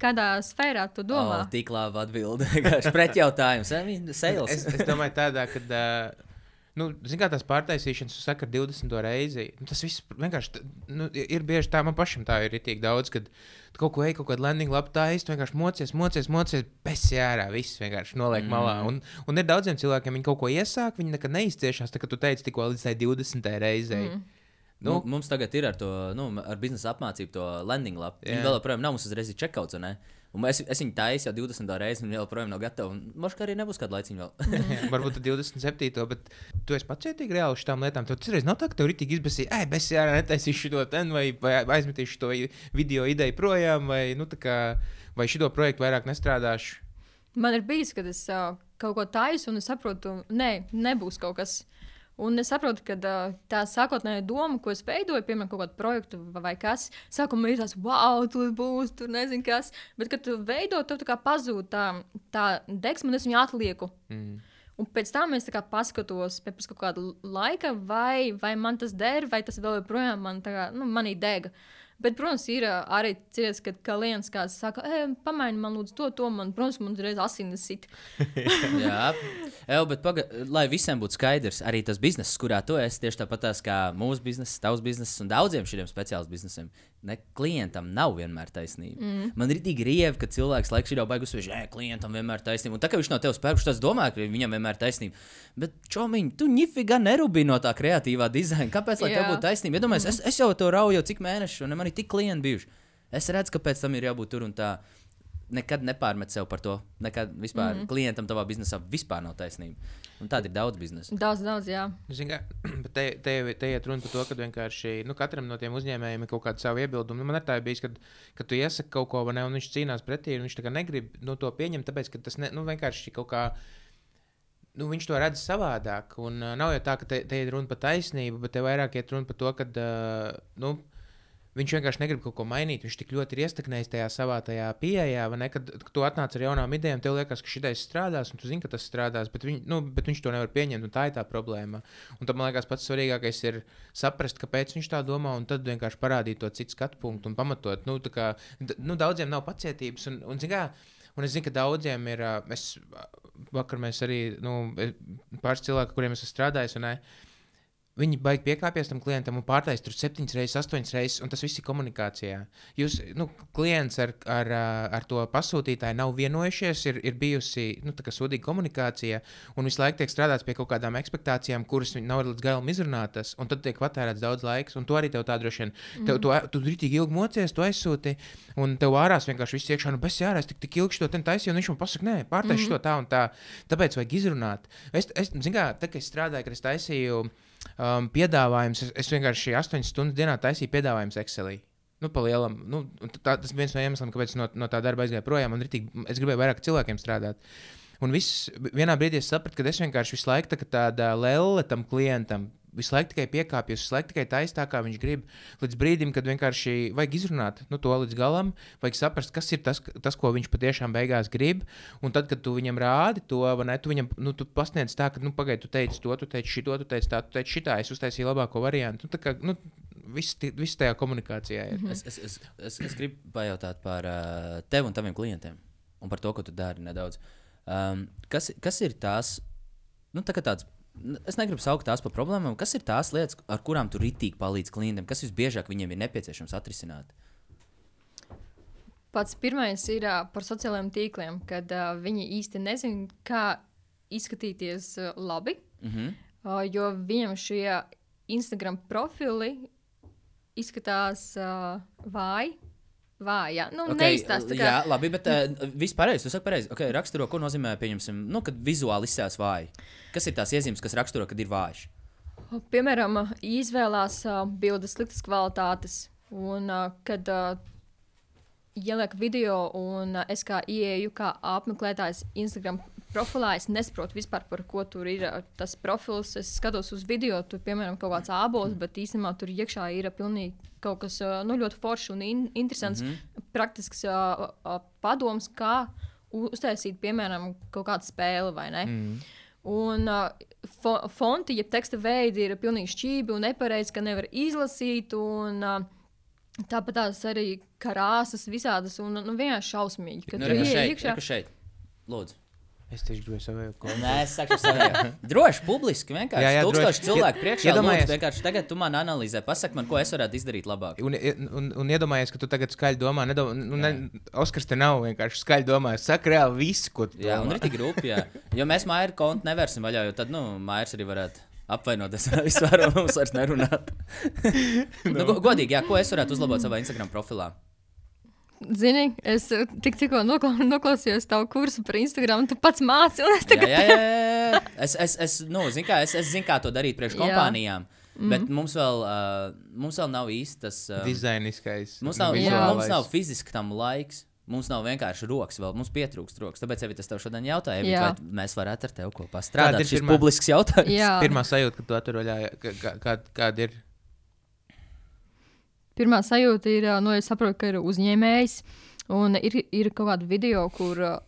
kādā sfērā tu domā. O, tik labi atbildi. Vienkārši pretjautājums. eh, Sales. Es, es domāju, tādā, ka. Uh, Nu, kā tās pārtaisīšanas, jūs sakat, 20. reizi. Nu, tas viss vienkārši nu, ir bieži tā, man pašam tā ir tik daudz, kad tu kaut ko ej, kaut kādu landing lapu taisīt, tu vienkārši mocies, mocies, mocies, pesi ārā, viss vienkārši noliek mm. malā. Un, un ir daudziem cilvēkiem, viņi kaut ko iesāk, viņi nekad neizciešās, tā kā tu teici, tikko līdz tai 20. reizei. Mm. Nu, mums tagad ir ar to, nu, ar biznesa apmācību, to landing lapu. Jā. Viņa vēl joprojām nav mums uzreiz checkouts, vai ne? Un es, es viņu taisu jau 20. reizi, un viņa joprojām nav gatava. Možda arī nebūs kāda laiciņa vēl. Varbūt tad 27. bet tu esi pacietīgi reāli šīm lietām. Tev tas reiz nav tā, ka tev ir tik izbēsīgi, ah, es ārā netaisīšu šo ten, vai, vai aizmetīšu to video ideju projām, vai, nu, kā, vai šo projektu vairāk nestrādāšu. Man ir bijis, kad es uh, kaut ko taisu, un es saprotu, nē, nebūs kaut kas. Un es saprotu, ka tā sākotnējā doma, ko es veidoju, piemēram, kaut kādu projektu vai, kas, sākumā ir tāds, wow, tur būs, tur nezinu kas. Bet, kad tu veido, tev tā kā pazūd tā, tā deksme, un es viņu atlieku. Mm. Un pēc tam es paskatos pēc kaut kāda laika, vai, vai man tas der, vai tas vēl joprojām man, kā, nu, manī dega. Bet, protams, ir arī cilvēks, kad klients kāds saka, e, pamaini man lūdzu to, to man, protams, man uzreiz asinis sit. Jā, Ew, bet paga, lai visiem būtu skaidrs, arī tas bizness, kurā tu esi, tieši tāpat kā mūsu bizness, tavs bizness un daudziem šiem speciālistiem biznesiem, ne, klientam nav vienmēr taisnība. Mm. Man ir tik rievi, ka cilvēks laikam ir jau baigus, ka klientam vienmēr ir taisnība. Un tā kā viņš no tevis pērk, tas domā, ka viņam vienmēr ir taisnība. Bet, čomiņ, tu nifiga nerūpī no tā kreatīvā dizaina. Kāpēc lai tev būtu taisnība? Iedomājies, mm. es, es jau to rauju jau cik mēnešus, un man ir tik klienti bijuši. Es redzu, ka pēc tam ir jābūt tur un tā nekad nepārmet sev par to. Nekad vispār mm -hmm. klientam tavā biznesā vispār nav taisnība. Un tāda ir daudz biznesa. Daudz, daudz, jā. Zin, kā, bet te, te, te iet runa par to, ka vienkārši nu, katram no tiem uzņēmējiem ir kaut kāda sava iebilduma. Nu, man ir tā bijis, kad, kad tu iesaki kaut ko, ne, un viņš cīnās pretī, un viņš negrib nu, to pieņemt, tāpēc ka tas ne, nu, vienkārši kaut kā. Nu, viņš to redz savādāk. Un, uh, nav jau tā, ka te, te ir runa par taisnību, bet te vairāk ir runa par to, ka. Uh, nu, Viņš vienkārši negrib kaut ko mainīt. Viņš tik ļoti ir iestaknējis tajā savā tajā pieejā, ne, kad, tu atnāc ar jaunām idejām, tev liekas, ka šis strādās, un tu zini, ka tas strādās, bet, viņ, nu, bet viņš to nevar pieņemt, un tā ir tā problēma. Un tam man liekas, pats svarīgākais ir saprast, kāpēc viņš tā domā, un tad vienkārši parādīt to citu skatu punktu un pamatot. Nu, kā, nu, daudziem nav pacietības, un, un, zin, kā, un es zinu, ka daudziem ir. Es, vakar mēs arī nu, pāris cilvēki, kuriem esmu strādājis. Un, ne, Viņi baigi piekāpjas tam klientam un pārtais tur septiņas reizes, astoņas reizes, un tas viss ir komunikācijā. Jūs, nu, klients ar, ar, ar to pasūtītāju nav vienojušies, ir, ir bijusi nu, sūdīga komunikācija, un visu laiku tiek strādāts pie kaut kādām expectācijām, kuras nav līdz galam izrunātas, un tad tiek patērēts daudz laiks, un to arī tev tā droši vien. Mm. Tev, tu, tu rītīgi ilgi mocies, tu aizsūti, un tev ārās vienkārši viss iekšā, nu, bez jārā, es tik, tik ilgi to taisīju, un viņš man pasaka, nē, pārtaisīšu mm. to tā un tā. Tāpēc vajag izrunāt. Es, es, zin kā, tā, kad es strādāju, kad es taisīju um, piedāvājums. Es, es vienkārši 8 stundas dienā taisīju piedāvājumus Excelī. Nu, lielam, nu, tā, tas viens no iemesliem, kāpēc no, no tā darba aizgāju projām. Ritīgi, es gribēju vairāk cilvēkiem strādāt. Un viss, vienā brīdī es sapratu, ka es vienkārši visu laiku tā, tāda lēle tam klientam visu laiku tikai piekāpjas, visu laiku tikai taisa tā, kā viņš grib. Līdz brīdim, kad vienkārši vajag izrunāt nu, to līdz galam, vajag saprast, kas ir tas, tas, ko viņš patiešām beigās grib. Un tad, kad tu viņam rādi to, vai ne, tu viņam nu, tu pasniedz tā, ka, nu, pagaidi, tu teici to, tu teici šito, tu teici tā, tu teici šitā, es uztaisīju labāko variantu. Nu, kā, nu, Viss, viss tajā komunikācijā ir. Mm -hmm. es, es, es, es, es gribu pajautāt par uh, tevi un taviem klientiem un par to, ko tu dari nedaudz. Um, kas, kas ir tās, nu, tā tāds Es negribu saukt tās par problēmām. Kas ir tās lietas, ar kurām tu ritīgi palīdzi klientiem? Kas visbiežāk viņiem ir nepieciešams atrisināt? Pats pirmais ir uh, par sociālajiem tīkliem, kad uh, viņi īsti nezina, kā izskatīties uh, labi. Mm -hmm. uh, jo viņam šie Instagram profili izskatās uh, vāji vāja. Nu, okay, neizstāst, kā... Jā, labi, bet uh, viss pareizi. Jūs sakat, pareizi. Okay, raksturo, ko nozīmē, pieņemsim, nu, kad vizuāli izsēs vāji. Kas ir tās iezīmes, kas raksturo, kad ir vājš? Piemēram, izvēlās uh, bildes sliktas kvalitātes, un uh, kad uh, ieliek video, un uh, es kā ieeju, kā apmeklētājs Instagram profilā, es nesaprotu vispār, par ko tur ir tas profils. Es skatos uz video, tur piemēram kaut kāds ābols, bet īstenībā tur iekšā ir pilnīgi kaut kas nu, ļoti foršs un in interesants, mm -hmm. praktisks uh, uh, padoms, kā uztaisīt, piemēram, kaut kādu spēli vai ne. Mm. Un uh, fo fonti, jeb teksta veidi ir pilnīgi šķīvi un nepareizi, ka nevar izlasīt. Un, uh, tāpat tās arī krāsas visādas un nu, vienkārši šausmīgi. Kad nu, tur ir iekšā, lūdzu. Es tieši gribēju savu kontu. Nē, es saku, savu. droši, publiski. Vienkārši jā, jā, tūkstoši cilvēku priekšā. Iedomājies, vienkārši tagad tu man analizē, pasak man, ko es varētu izdarīt labāk. Un, un, un iedomājies, ka tu tagad skaļi domā, nedomā, nu, ne, Oskars te nav vienkārši skaļi domā. Saka reāli visu, ko tu domā. Jā, un ir tik rūpīgi, jā. Jo mēs māju kontu nevērsim vaļā, jo tad, nu, mājas arī varētu apvainoties vispār un mums vairs nerunāt. no. nu, godīgi, jā, ko es varētu uzlabot savā Instagram profilā? Zini, es eh, tik, tikko nokla noklausījos tavu kursu par Instagram, tu pats māci. Tagad... Jā, jā, jā. Es, es, es, nu, zin kā, es, es zinu, kā to darīt priekš kompānijām. Mm -hmm. Bet mums vēl, uh, mums vēl nav īsti tas uh, dizainiskais. Mums nav, jā. mums nav fiziski tam laiks. Mums nav vienkārši rokas, vēl mums pietrūkst rokas. Tāpēc, ja tas tev šodien jautāja, Jā. vai mēs varētu ar tevi kopā Kāda strādāt, ir šis pirmā- publisks jautājums. Jā, Pirmā sajūta, kad tu atver vaļā, ka- ka- kā- kāda ir. Pirmā sajūta ir, nu, es saprotu, ka ir uzņēmējs. Un ir, ir kaut kāda video, kur uh,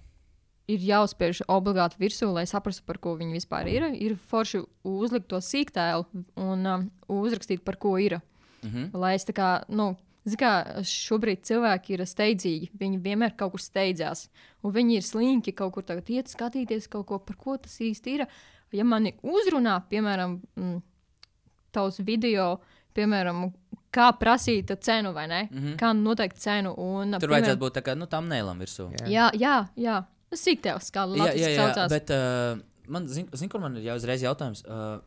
ir jāuzspiež obligāti virsū, lai saprastu, par ko viņi vispār ir. Ir forši uzlikt to sīktēlu un um, uzrakstīt, par ko ir. Mhm. Lai es tā kā, nu, kā šobrīd cilvēki ir steidzīgi. Viņi vienmēr kaut kur steidzās. Un viņi ir slinki kaut kur tagad iet skatīties kaut ko, par ko tas īsti ir. Ja mani uzrunā, piemēram, mm, tavs video, piemēram, kā prasīt cenu vai ne? Mhm. Kā noteikt cenu. Un, Tur vajadzētu būt tā kā nu, tam nēlam virsū. Jā. Jā, jā, jā. Sīktēls, kā Jā, Latvijas jā, jā saucās. bet uh, man, zin, zin, kur man ir jau uzreiz jautājums. Uh,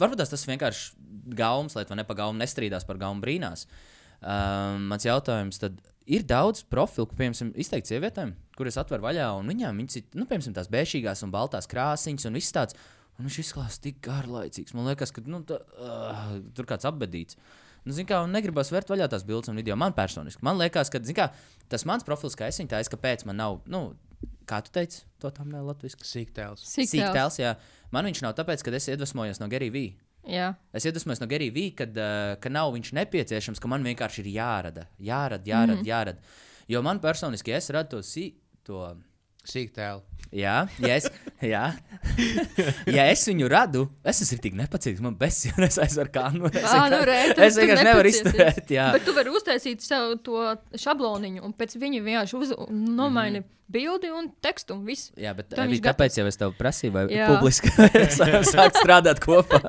varbūt tas vienkārši gaumas, lai tu ne pa gaumu nestrīdās par gaumu brīnās. Uh, mans jautājums tad ir daudz profilu, ko, piemēram, izteikt sievietēm, kuras atver vaļā, un viņām viņas ir, nu, piemēram, tās bēšīgās un baltās krāsiņas un viss tāds. Un viņš izklausās tik garlaicīgs. Man liekas, ka nu, tā, uh, tur kāds apbedīts. Nu, zin, kā, un negribas vērt vaļā tās bildes un video. Man personīgi. Man liekas, ka kā, tas mans profils, kā es viņu taisu, kāpēc man nav, nu, kā tu teici, to tam nav latviešu. Sīktēls. Sīk tēls, jā. Man viņš nav tāpēc, ka es iedvesmojos no Gary V. Jā, Es iedvesmojos no Gary V, kad, uh, ka nav viņš nepieciešams, ka man vienkārši ir jārada. Jārada, jārada, mm. jārada. Jo man personiski, ja es radu to, sī, to Sīktēlu. Jā, ja es, jā. ja es viņu radu, es esmu tik nepacītīgs. Man besijas aizver kā nu. Es Ah, nu, re, tu- es vienkārši nevaru izturēt. Jā. Bet tu vari uztaisīt sev to šabloniņu, un pēc viņa vienkārši uz, nomaini mm -hmm. bildi un tekstu. Un viss. Jā, bet Tā viņš kāpēc jau es tev prasīju, vai Jā. publiski sākt strādāt kopā?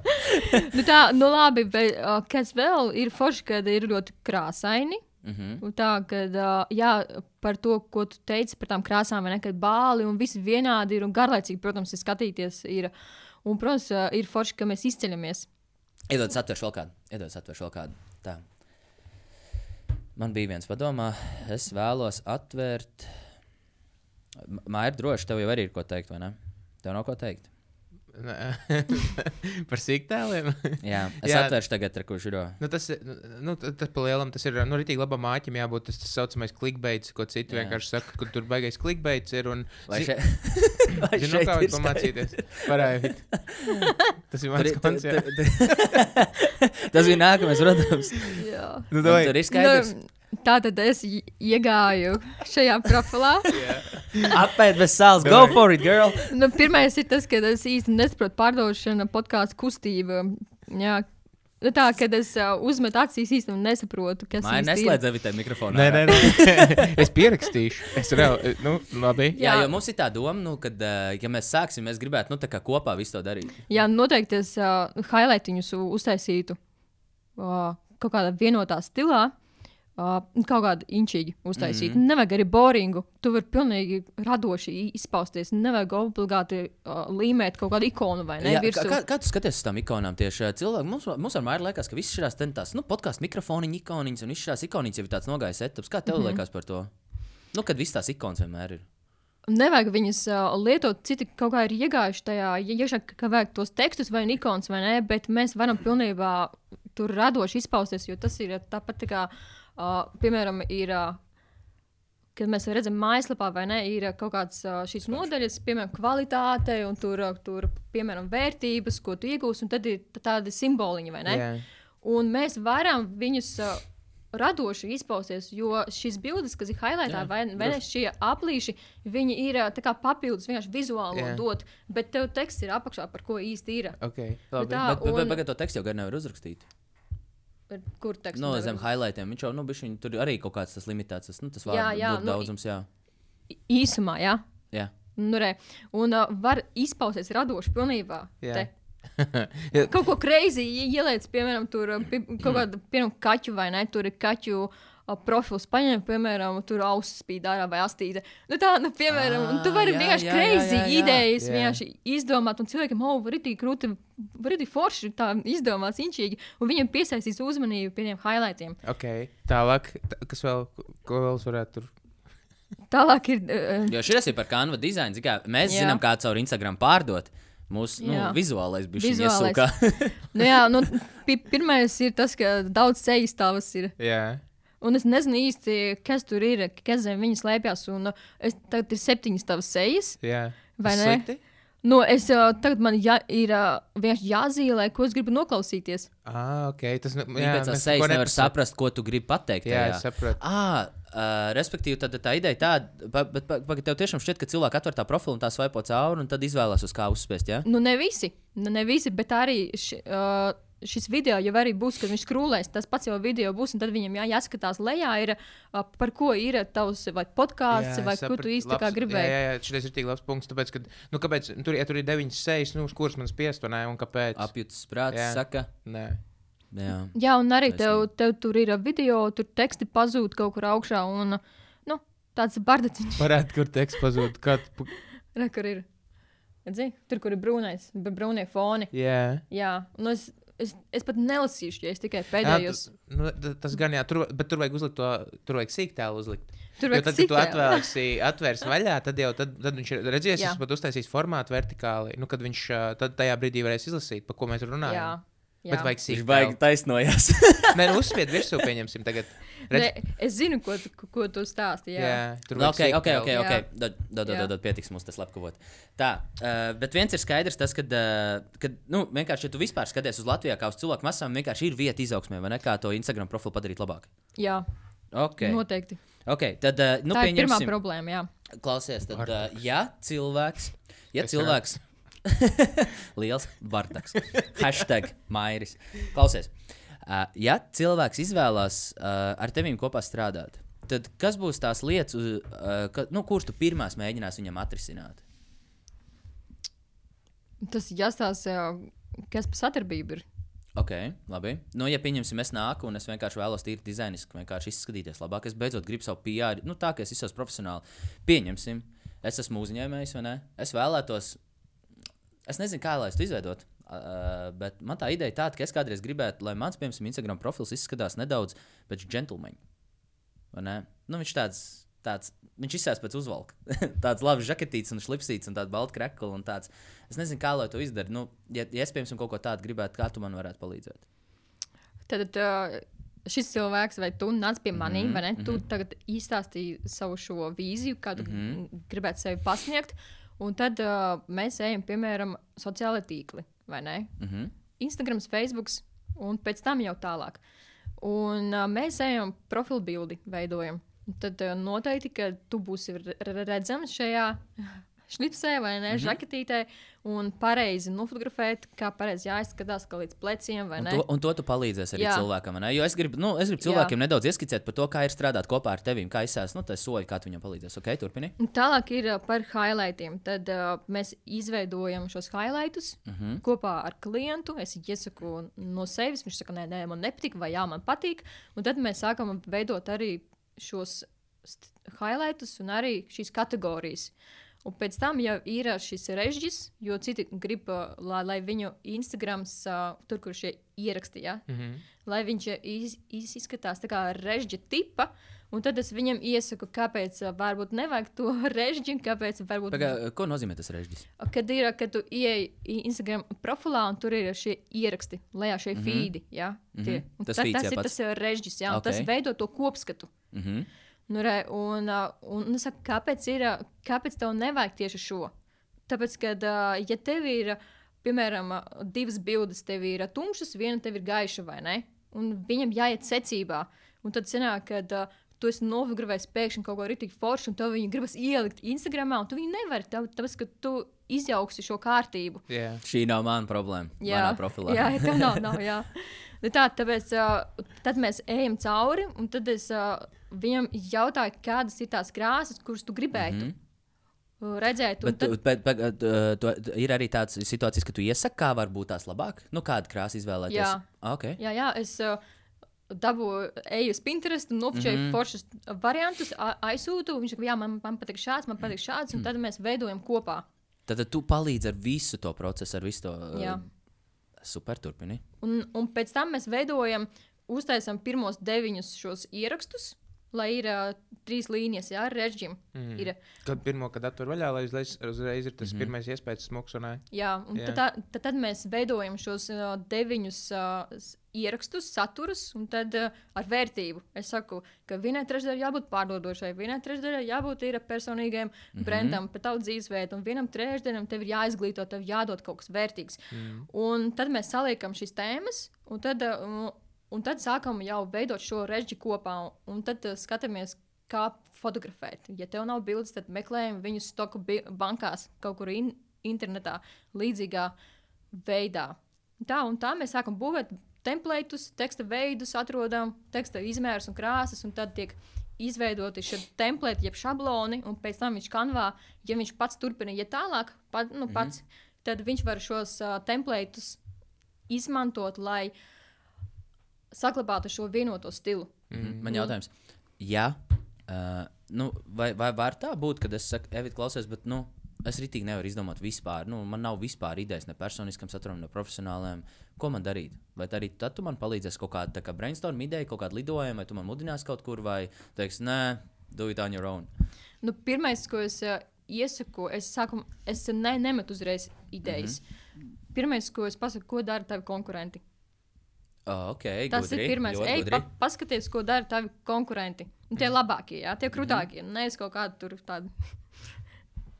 nu, tā, nu labi, bet kas vēl ir forši, kad ir ļoti krāsaini. Mhm. Un tā, kad, uh, par to, ko tu teici par tām krāsām, vai ne, kad bāli un viss vienādi ir un garlaicīgi, protams, ir skatīties. Ir, un, protams, uh, ir forši, ka mēs izceļamies. Iedod, atvēršu vēl kādu. Iedod, atvēršu vēl kādu. Tā. Man bija viens padomā, es vēlos atvērt. Māja ir droši, tev jau arī ir ko teikt, vai ne? Tev nav ko teikt. Par sīktēliem. Jā, es Jā. atvēršu tagad, kurš ir. Nu, tas, ir- nu, tas pa lielam, tas ir, nu, rītīgi labam māķim jābūt tas, tas saucamais clickbaits, ko citi Jā. vienkārši saka, ka tur baigais clickbaits ir. Un, zi- šeit? Vai Zinu, šeit kā ir var pamācīties. Varēja. Tas ir mans tur- Tas bija nākamais, protams. Jā. Nu. Tur ir skaidrs. Nu, tā tad es iegāju šajā profilā. Apēd bez sāls, go for it, girl! Nu, pirmais ir tas, ka es īsti nesaprotu pārdošanu podkāstu kustību. Jā. Nu, tā, kad es uh, uzmetu acīs, īstenībā nesaprotu, kas Māja neslēdz avitē mikrofonu. Nē, ārā. nē, nē. es pierakstīšu. Es reāli, nu, labi. Jā, Jā. jo mums ir tā doma, nu, ka, ja mēs sāksim, mēs gribētu nu, tā kā kopā visu to darīt. Jā, noteikti es uh, highlightiņus uztaisītu uh, kaut kādā vienotā stilā. Uh, kaut kādu inčīgi uztaisīt. Mm -hmm. Nevajag arī boringu. Tu vari pilnīgi radoši izpausties. Nevajag obligāti uh, līmēt kaut kādu ikonu vai ne? Jā, kā, kā, kā tu skaties uz tām ikonām? Tieši cilvēki, mums, mums Māju liekas, ka visas šīs tās nu, podkāstu mikrofoniņa ikoniņas un visas šīs ikoniņas jau ir tāds nogājis etaps. Kā tev mm. -hmm. liekas par to? Nu, kad visas tās ikonas vienmēr ir. Nevajag viņas uh, lietot, citi kaut kā ir iegājuši tajā, ja iekšā, ka- vajag tos tekstus vai ikons vai nē, bet mēs varam pilnībā tur radoši izpausties, jo tas ir tāpat tā kā, uh, piemēram, ir. Uh, Kad mēs redzam, mājaslapā vai ne, ir uh, kaut kādas uh, šīs nodaļas, piemēram, kvalitāte, un tur, uh, tur piemēram, vērtības, ko tu iegūsi, un tad ir tādi simboliņi, vai ne? Jā. Un mēs varam viņus uh, radoši izpausties, jo šīs bildes, kas ir highlightā, Jā, vai, vai ne, šie aplīši, viņi ir uh, kā papildus vienkārši vizuāli Jā. dot, bet tev teksts ir apakšā, par ko īsti ir. Okay, labi. tā- Bet, bet, un- bet, bet to tekstu jau gan nevar uzrakstīt. Bet Kur teksts? No nevar zem highlightiem. Viņš jau, nu, bišķiņ, tur arī kaut kāds tas limitēts, tas, nu, tas Jā, vārdu jā, burtu nu, daudzums, jā. Īsumā, jā. jā. Nu, re. un uh, var izpausties radoši pilnībā. Jā. Te. Kaut ko greizi ieliec, piemēram, tur uh, pi, kaut kādu piemēram, kaķu vai ne, tur ir kaķu uh, profils, paņem, piemēram, tur ausis spīd ārā vai astīte. Nu, tā, nu, piemēram, un tu Ā, vari jā, vienkārši jā. idejas Jā. vienkārši izdomāt, un cilvēkam, oh, var arī krūti, var arī forši tā izdomāts, inčīgi, un viņam piesaistīs uzmanību pie tiem highlightiem. Okay. Tālāk, tā, kas vēl, ko vēl varētu tur? Tālāk ir. Uh, Jo šis ir par kanva dizainu. mēs Jā. zinām, kā caur Instagram pārdot. Mūsu nu, vizuālais bija šis iesūkā. nu, jā, nu, pi pirmais ir tas, ka daudz sejas tavas ir. Jā. Un es nezinu īsti, kas tur ir, kas zem viņa slēpjas. Un uh, es, tagad ir septiņas tavas sejas. Jā. Vai ne? slikti? Nu, es uh, tagad man jā, ir uh, vienkārši jāzīmē, ko es gribu noklausīties. Ah, ok. Tas, nu, Jā, pēc tam sejas nevar saprast, ko tu gribi pateikt. Jā, tajā. es saprotu. Ah, uh, respektīvi, tad tā ideja ir tāda, pa- bet pa- pagaid, tev tiešām šķiet, ka cilvēki atver tā profilu un tā svaipo cauri, un tad izvēlās uz kā uzspēst. Ja? Nu, ne visi, nu, ne visi bet arī ši, uh, šis video jau arī būs, kad viņš skrūlēs. Tas pats jau video būs, un tad viņam jā, jāskatās lejā, ir, par ko ir tavs vai podkāsts, vai ko tu īsti Labs- gribēji. Jā, jā, jā šis ir tik labs punkts. Tāpēc, ka, nu, kāpēc, tur, ja tur ir deviņas sejas, nu, uz kuras man spiest, vai ne? Un kāpēc? Apjūtas prāts, Jā. saka. Nē. Jā. Jā, un arī tev, tev tur ir video, tur teksti pazūd kaut kur augšā, un nu, tāds bardatiņš, Parādi, kur teksts pazūd. Kad, re, kur ir. Redzi? Tur, kur ir brūnais, bet brūnie foni. jā. Jā, un es, es, es pat nelasīšu, ja es tikai Jā, pēdējos. tu- nu, t- tas gan jā, tur, bet tur vajag uzlikt to, tur vajag sīktēlu uzlikt. Tur Jo vajag tad, kad tu atvērsi, atvērsi vaļā, tad jau tad, tad viņš ir redzējis, Jā. es pat uztaisīju formātu vertikāli. Nu, kad viņš tad tajā brīdī varēs izlasīt, par ko mēs Jā, runājam. jā. Bet vajag Viņš baigi sīktēlu. taisnojās. Nē, nu, uzspied virsū, pieņemsim tagad. Ne, Redz, es zinu, ko, tu- ko, ko tu stāsti. Jā. jā, tur Nu, vajag ok, ok, ok. sīktēlu. okay. Dod, dod, dod, dod, pietiks mums tas slepkavot. Tā, uh, bet viens ir skaidrs, tas, ka, uh, kad, nu, vienkārši, ja tu vispār skaties uz Latviju kā uz cilvēku masām, vienkārši ir vieta izaugsmē, vai ne, kā to Instagram profilu padarīt labāk. jā Ok, noteikti. okay tad, uh, nu, Tā ir pirmā problēma. Jā. klausies, tad, uh, ja cilvēks, ja Es cilvēks, liels Bartaks, hashtag Mairis, klausies, uh, ja cilvēks izvēlās uh, ar tevīm kopā strādāt, tad kas būs tās lietas, uz, uh, ka, nu, kuras tu pirmās mēģinās viņam atrisināt? Tas jāstāsta, kas par sadarbību ir. Ok, labi. Nu, ja pieņemsim, es nāku un es vienkārši vēlos tīri dizainiski, vienkārši izskatīties labāk. Es beidzot gribu savu PR, nu, tā kā es esmu profesionāli. Pieņemsim, es esmu uzņēmējs, vai ne? Es vēlētos, es nezinu, kā lai es to izveidotu. Uh, bet man tā ideja ir tāda, ka es kādreiz gribētu, lai mans, piemēram, Instagram profils izskatās nedaudz pēc džentlmeņa. Nu, viņš tāds, tāds viņš izsēs pēc uzvalka. tāds labs žaketīts un šlipsīts un tāds balts krekls un tāds. Es nezinu, kā lai to izdarītu. Nu, ja, ja es, piemēram, kaut ko tādu gribētu, kā tu man varētu palīdzēt? Tad uh, šis cilvēks, vai tu nāc pie Mhm, mm -hmm, vai ne? Tu mm -hmm. tagad izstāstīji savu šo vīziju, kādu mm. -hmm. gribētu sevi pasniegt. Un tad uh, mēs ejam, piemēram, sociālai tīkli, vai ne? Mm -hmm. Instagram, Facebook, un pēc tam jau tālāk. Un uh, mēs ejam profilu bildi, veidojam. Tad uh, noteikti, ka tu būsi re- re- redzams šajā šlipsē vai ne, mm. -hmm. žaketītē, un pareizi nofotografēt, kā pareizi jāizskatās, kā līdz pleciem vai Un ne. to, un to tu palīdzēsi arī Jā. Cilvēkam. ne? Jo es gribu, nu, es gribu cilvēkiem Jā. nedaudz ieskicēt par to, kā ir strādāt kopā ar tevi, kā izsēst nu, tas soļi, kā tu viņam palīdzēsi. Ok, turpini. Un Tālāk ir par highlightiem. Tad uh, mēs izveidojam šos highlightus mm -hmm. kopā ar klientu. Es iesaku no sevis, viņš saka, nē, nē man nepatīk, vai jā, man patīk. Un tad mēs sākam veidot arī šos highlightus un arī šīs kategorijas. Un pēc tam jau ir šis režģis, jo citi grib, uh, lai, lai viņu Instagrams, uh, tur, kur šie ieraksti, ja, Mm -hmm. lai viņš iz, iz, izskatās tā kā režģa tipa. Un tad es viņam iesaku, kāpēc varbūt nevajag to režģi, kāpēc varbūt. Paga, ko nozīmē tas režģis? Kad ir, kad tu ieej Instagram profilā un tur ir šie ieraksti, lejā šie mm. -hmm. feedi. Ja, tie. Mhm. Un Tas ta- feeds, tas jā, ir pats. tas režģis, ja, un Ok. tas veido to kopskatu. Uh -huh. Nu, re, un, uh, un es saku, kāpēc, ir, uh, kāpēc tev nevajag tieši šo? Tāpēc, ka, uh, ja tev ir, piemēram, divas bildes, tev ir tumšas, viena tev ir gaiša, vai ne? Un viņam jāiet secībā. Un tad sanāk, ka tu esi nofotografējis pēkšņi kaut ko rītīgi foršu, un tev viņu gribas ielikt Instagram, un tu viņu nevari, tā- tāpēc, ka tu izjauksi šo kārtību. Jā. Šī nav mana problēma. Jā, manā profilā. jā tā nav. nav jā. Nu Tā, tāpēc uh, tad mēs ejam cauri, un tad es uh, viņam jautāju, kādas ir tās krāsas, kuras tu gribētu mm Mhm. -hmm. redzēt. Bet, Tad, tu- bet, bet uh, tu, ir arī tādas situācijas, ka tu iesaki, kā var būt tās labāk. Nu, kādu krāsu izvēlēties? Jā. Ah, Okay. jā, jā, es uh, dabūju, eju uz Pinterest, un nofočēju mm Mhm. -hmm. foršus variantus, aizsūtu. Viņš saka, jā, man, man patīk šāds, man patīk šāds, un tad mēs veidojam kopā. Tad, tad tu palīdzi ar visu to procesu, ar visu to uh, Jā. super turpini. Un, un pēc tam mēs veidojam, uztaisām pirmos deviņus šos ierakstus. Lai ir uh, trīs līnijas, jā, režģim. Mm. Ir, Kad pirmo, kad atver vaļā, lai uzreiz, uzreiz ir tas mm -hmm. pirmais iespējas ē. jā, un Jā. tad, tad, tad mēs veidojam šos uh, deviņus uh, ierakstus, saturus, un tad uh, ar vērtību. Es saku, ka vienai trešdaļai jābūt pārdodošai, vienai trešdaļai jābūt ir personīgajam mm -hmm. brandam, par tavu dzīvesveidu, un vienam trešdaļam tev ir jāizglīto, tev jādod kaut kas vērtīgs. Mm. Un tad mēs saliekam šīs tēmas, un tad, uh, un, tad sākam jau veidot šo režģi kopā, un, tad uh, skatāmies, kā fotografēt. Ja tev nav bildes, tad meklējam viņus stoku bankās, kaut kur in internetā, līdzīgā veidā. Tā un tā mēs sākam būvēt templētus, teksta veidus, atrodam teksta izmērus un krāsas, un tad tiek izveidoti šie templēti, jeb šabloni, un pēc tam viņš kanvā, ja viņš pats turpina iet tālāk, pat, nu, pats, mm -hmm. tad viņš var šos uh, templētus izmantot, lai saglabātu šo vienoto stilu. Mhm. Man jautājums, ja, uh, nu, vai, vai var tā būt, kad es saku, Evita, klausies, bet nu, es ritīgi nevaru izdomāt vispār. Nu, man nav vispār idejas ne personiskam saturam, ne profesionālajam. Ko man darīt? Vai arī tad tu man palīdzēsi kaut kāda kā brainstorm ideja, kaut kāda lidojuma, vai tu man mudināsi kaut kur, vai teiksi, nē, do it on your own. Nu, Pirmais, ko es uh, iesaku, es, saku, es ne, nemetu uzreiz idejas. Mm -hmm. Pirmais, ko es pasaku, ko dara tavi konkurenti. Oh, okay, Tas gudri, ir pirmais. Ej, gudri. pa, paskaties, ko dara tavi konkurenti. Un tie labākie, jā, tie krūtākie. Mm -hmm. Nevis kaut kādi tur tādi.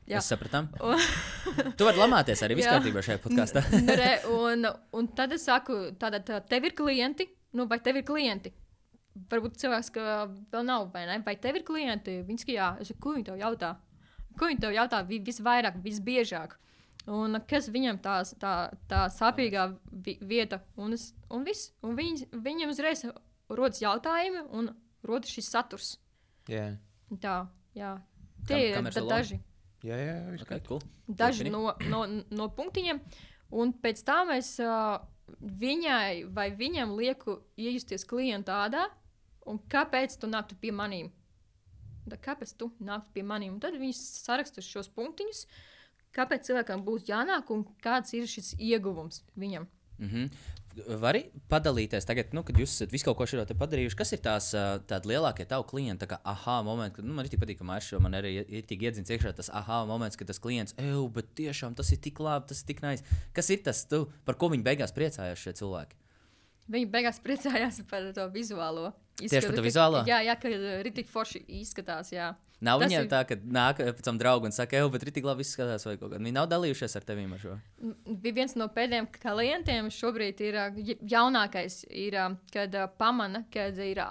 Jā. Mēs sapratām. tu vari lamāties arī kārtībā šajā podkāstā. Nu, un, un tad es saku, tātad tā, tev ir klienti, nu, vai tev ir klienti? Varbūt cilvēks, ka vēl nav, vai ne? Vai tev ir klienti? Viņš saka, jā, es saku, ko viņi tev jautā? Ko viņi tev jautā vi- visvairāk, visbiežāk? Un kas viņam tā, tā, tā sāpīgā vi vieta, un, es, un viss. Un viņi, viņam uzreiz rodas jautājumi, un rodas šis saturs. Jā, Tā, jā. Kam- Tie ir kameras da- salonā? daži. jā, jā viss Okay, cool. daži Turpini. no, no, no punktiņiem. Un pēc tam es uh, viņai vai viņam lieku iejusties klienta ādā, un kāpēc tu nāktu pie maniem. Kāpēc tu nāktu pie maniem? Un tad viņi saraksta šos punktiņus, kāpēc cilvēkam būs jānāk un kāds ir šis ieguvums viņam. Mm -hmm. Vari padalīties tagad, nu, kad jūs esat visu kaut ko šādu padarījuši. Kas ir tās lielākie tavu kā aha momenti, kad nu, man ir tik patīk, ka Mārcis man arī ir tik iedzins iekšā tas aha moments, kad tas klients, ej, bet tiešām tas ir tik labi, tas ir tik nais. Kas ir tas, tu, par ko viņi beigās priecājās šie cilvēki? Viņi beigās priecājās par to vizuālo. Tieši par to ka- vizuālo? Jā, jā ka ritīgi forši izskatās. Jā. Nav Tas viņiem ir- tā, ka nāk pēc tam draugi un saka, ej, bet tik labi izskatās, vai kaut kā. Viņi nav dalījušies ar tevi ar šo. bija viens no pēdējiem klientiem. Šobrīd ir ja- jaunākais, ir, ā, kad pamana, kad ir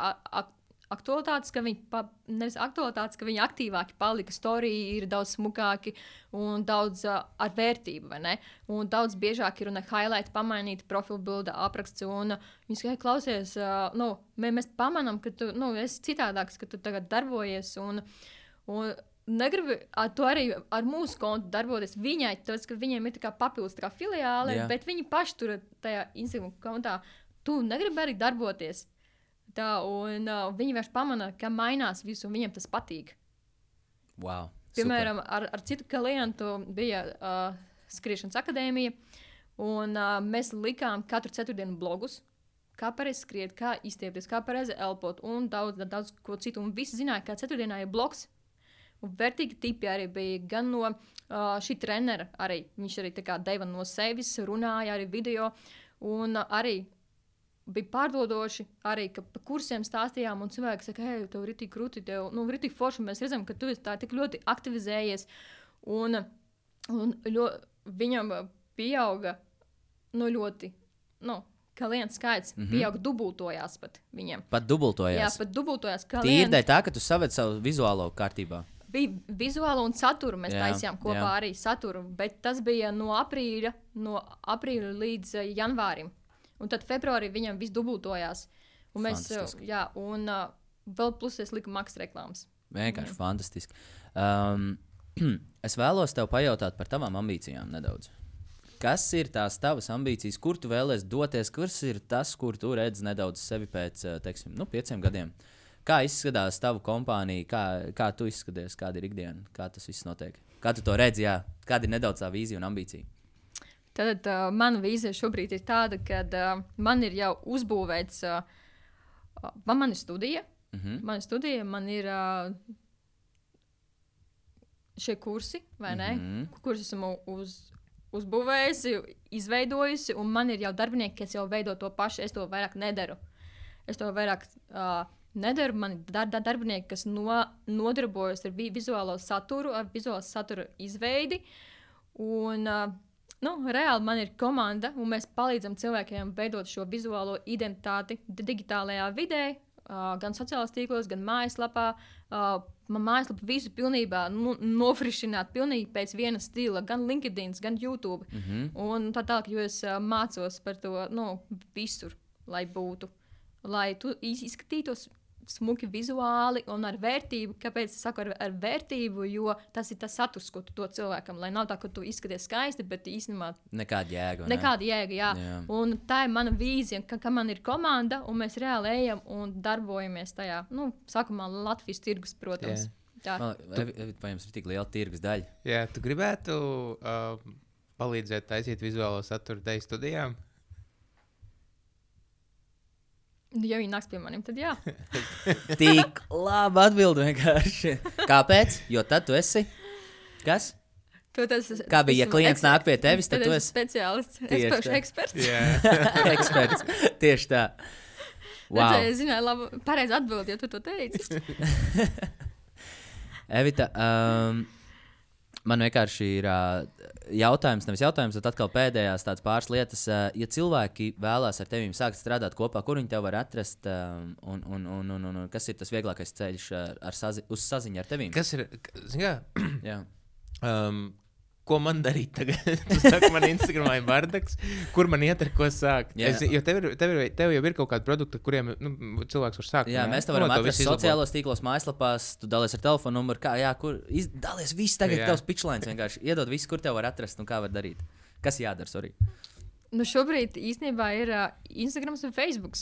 aktualitātes, ka viņi, pa, nevis aktualitātes, ka viņi aktīvāki palika, storija ir daudz smukāki un daudz uh, ar vērtību, vai ne? Un daudz biežāk ir un highlight pamainīt profilu bilde, apraksts. Un uh, viņi saka, "Hei, klausies, uh, nu, mē, mēs pamanām, ka tu nu, esi citādāks, ka tu tagad darbojies. Un, un, Negribu ar to arī ar mūsu kontu darboties. Viņai tas, ka viņiem ir papildus filiāle, Jā. bet viņi paši tur tajā Instagram kontā. Tu negribi arī darboties. Tā, un uh, viņi vienkārši pamana, ka mainās viss, un viņiem tas patīk. Wow. Piemēram, ar, ar citu klientu bija uh, Skriešanas akadēmija, un uh, mēs likām katru ceturtdienu blogus. Kā pareizi skriet, kā izstiepties, kā pareizi elpot, un daudz, daudz ko citu. Un visi zināja, ka ceturtdienā ir bloks. Un vērtīgi tipi arī bija gan no uh, šī trenera, arī viņš arī deva no sevis, runāja arī video. Un uh, arī bija pārdodoši, arī ka par kursiem stāstījām, un cilvēki saka, hei, tev ir tik krūti, tev nu, ir tik forši. Mēs redzam, ka tu esi tā ļoti aktivizējies. Un, un ļo, viņam pieauga nu, ļoti. Nu, Klients skaits mm. -hmm. pieauga, dubultojās pat viņiem. Pat dubultojās. Jā, pat dubultojās. Tīri dēļ tā, ka tu saved savu vizuālo kārtībā. Bija vizuāli un satura. Mēs Jā, taisījām kopā jā. arī saturu, bet tas bija no aprīļa, no aprīļa līdz uh, janvārim. Un tad februārī viņam viss dubultojās. Un mēs, uh, Fantastiski. jā, un uh, vēl plus es liku maksas reklāmas. Vienkārši fantastiski. Um, es vēlos tev pajautāt par tavām ambīcijām nedaudz. Kas ir tās tavas ambīcijas, kur tu vēlēsies doties, kas ir tas, kur tu redzi nedaudz sevi pēc eh, teiksim, nu, pieciem gadiem? Kā izskatās tava kompānija, kā, kā tu izskaties, kāda ir ikdiena, kā tas viss notiek? Kā tu to redzi, jā? kāda ir nedaudz tā vīzija un ambīcija? Tad uh, mana vīzija šobrīd ir tāda, ka uh, man ir jau uzbūvēts, uh, uh, man, man ir studija, mm Mm -hmm. mana studija, man ir uh, šie kursi, vai ne? Mm. -hmm. Kurus esmu uz, uzbūvējusi, izveidojusi, un man ir jau darbinieki, kas jau veido to pašu. Es to vairāk nedaru. Es to vairāk uh, nedaru. Man ir dar, dar, darbinieki, kas no, nodarbojas ar vi vizuālo saturu, ar vizuālo satura izveidi. Un, nu, reāli man ir komanda, un mēs palīdzam cilvēkiem veidot šo vizuālo identitāti di- digitālajā vidē, gan sociālajos tīklos, gan mājaslapā. Man mājaslapa visu pilnībā nu, nofrišināt pilnīgi pēc viena stila, gan LinkedIn, gan YouTube. Mm -hmm. Un tā tālāk, jo es mācos par to nu, visur, lai būtu. Lai tu iz- izskatītos smuki vizuāli un ar vērtību. Kāpēc es saku ar, ar vērtību? Jo tas ir tas saturs, ko tu dod cilvēkam. Lai nav tā, ka tu izskaties skaisti, bet īstenībā Nekāda jēga. ne? nekāda jēga. Jā. Jā. Un tā ir mana vīzija, ka, ka man ir komanda un mēs reāli ejam un darbojamies tajā. Nu, sākumā Latvijas tirgus, protams. Jā. Jums ir tik liela tirgus daļa? Jā, tu gribētu uh, palīdzēt taisīt vizuālo saturu dēļ studijām? Ja viņi nāks pie maniem, tad jā. Tik labi atbild vienkārši. Kāpēc? Jo tad tu esi. Kas? Tu tas, Kā bija, ja klients nāk pie tevis, tad tad tu esi speciālists. Es pašu eksperts. Jā, eksperts. Tieši tā. Wow. Wow. Es zināju, labi, pareizi atbildēt, ja tu to teici. Evita, um, man vienkārši ir jautājums, nevis jautājums, bet atkal pēdējās tādas pāris lietas. Ja cilvēki vēlās ar tevi sākt strādāt kopā, kur viņi tev var atrast, un, un, un, un, un, kas ir tas vieglākais ceļš ar, sazi, uz saziņu ar tevi? kas ir? Kā, Jā. um, ko man darīt tagad? Tu saki, man Instagramā ir bardaks, kur man iet ar ko sākt. Jā. Es, jo tev, ir, tev, ir, tev jau ir kaut kādi produkti, kuriem nu, cilvēks var sākt. Jā, ne? mēs te Nu, varam to atrast sociālos tīklos, mājaslapās, tu dalies ar telefonu numuru, kā, jā, kur iz, dalies viss tagad, Jā. tavs pitchlines vienkārši iedod visu, kur tev var atrast un kā var darīt. Kas jādara, sorry. Nu, šobrīd īstenībā ir uh, Instagram un Facebook.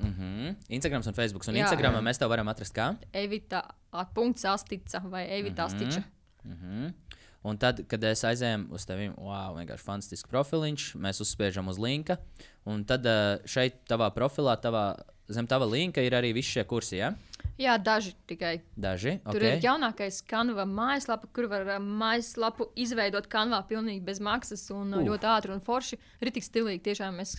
Mm -hmm. Instagrams un Facebook. Un Jā. Instagramā mēs tev varam atrast kā? Evita atpunkts astica vai Evita Mhm. astiča. Mm -hmm. Un tad, kad es aizēju uz tevi, wow, vienkārši fantastisks profiliņš, mēs uzspiežam uz linka. Un tad eh, šeit, tavā profilā, tavā, zem tava linka, ir arī visi šie kursi. Ja? Jā, daži tikai. Daži. Tur Okay. ir jaunākais kanva mājaslapa, kur var uh, mājaslapu izveidot kanvā pilnīgi bez maksas un Uh. ļoti ātri un forši. Ir tik stilīgi, tiešām es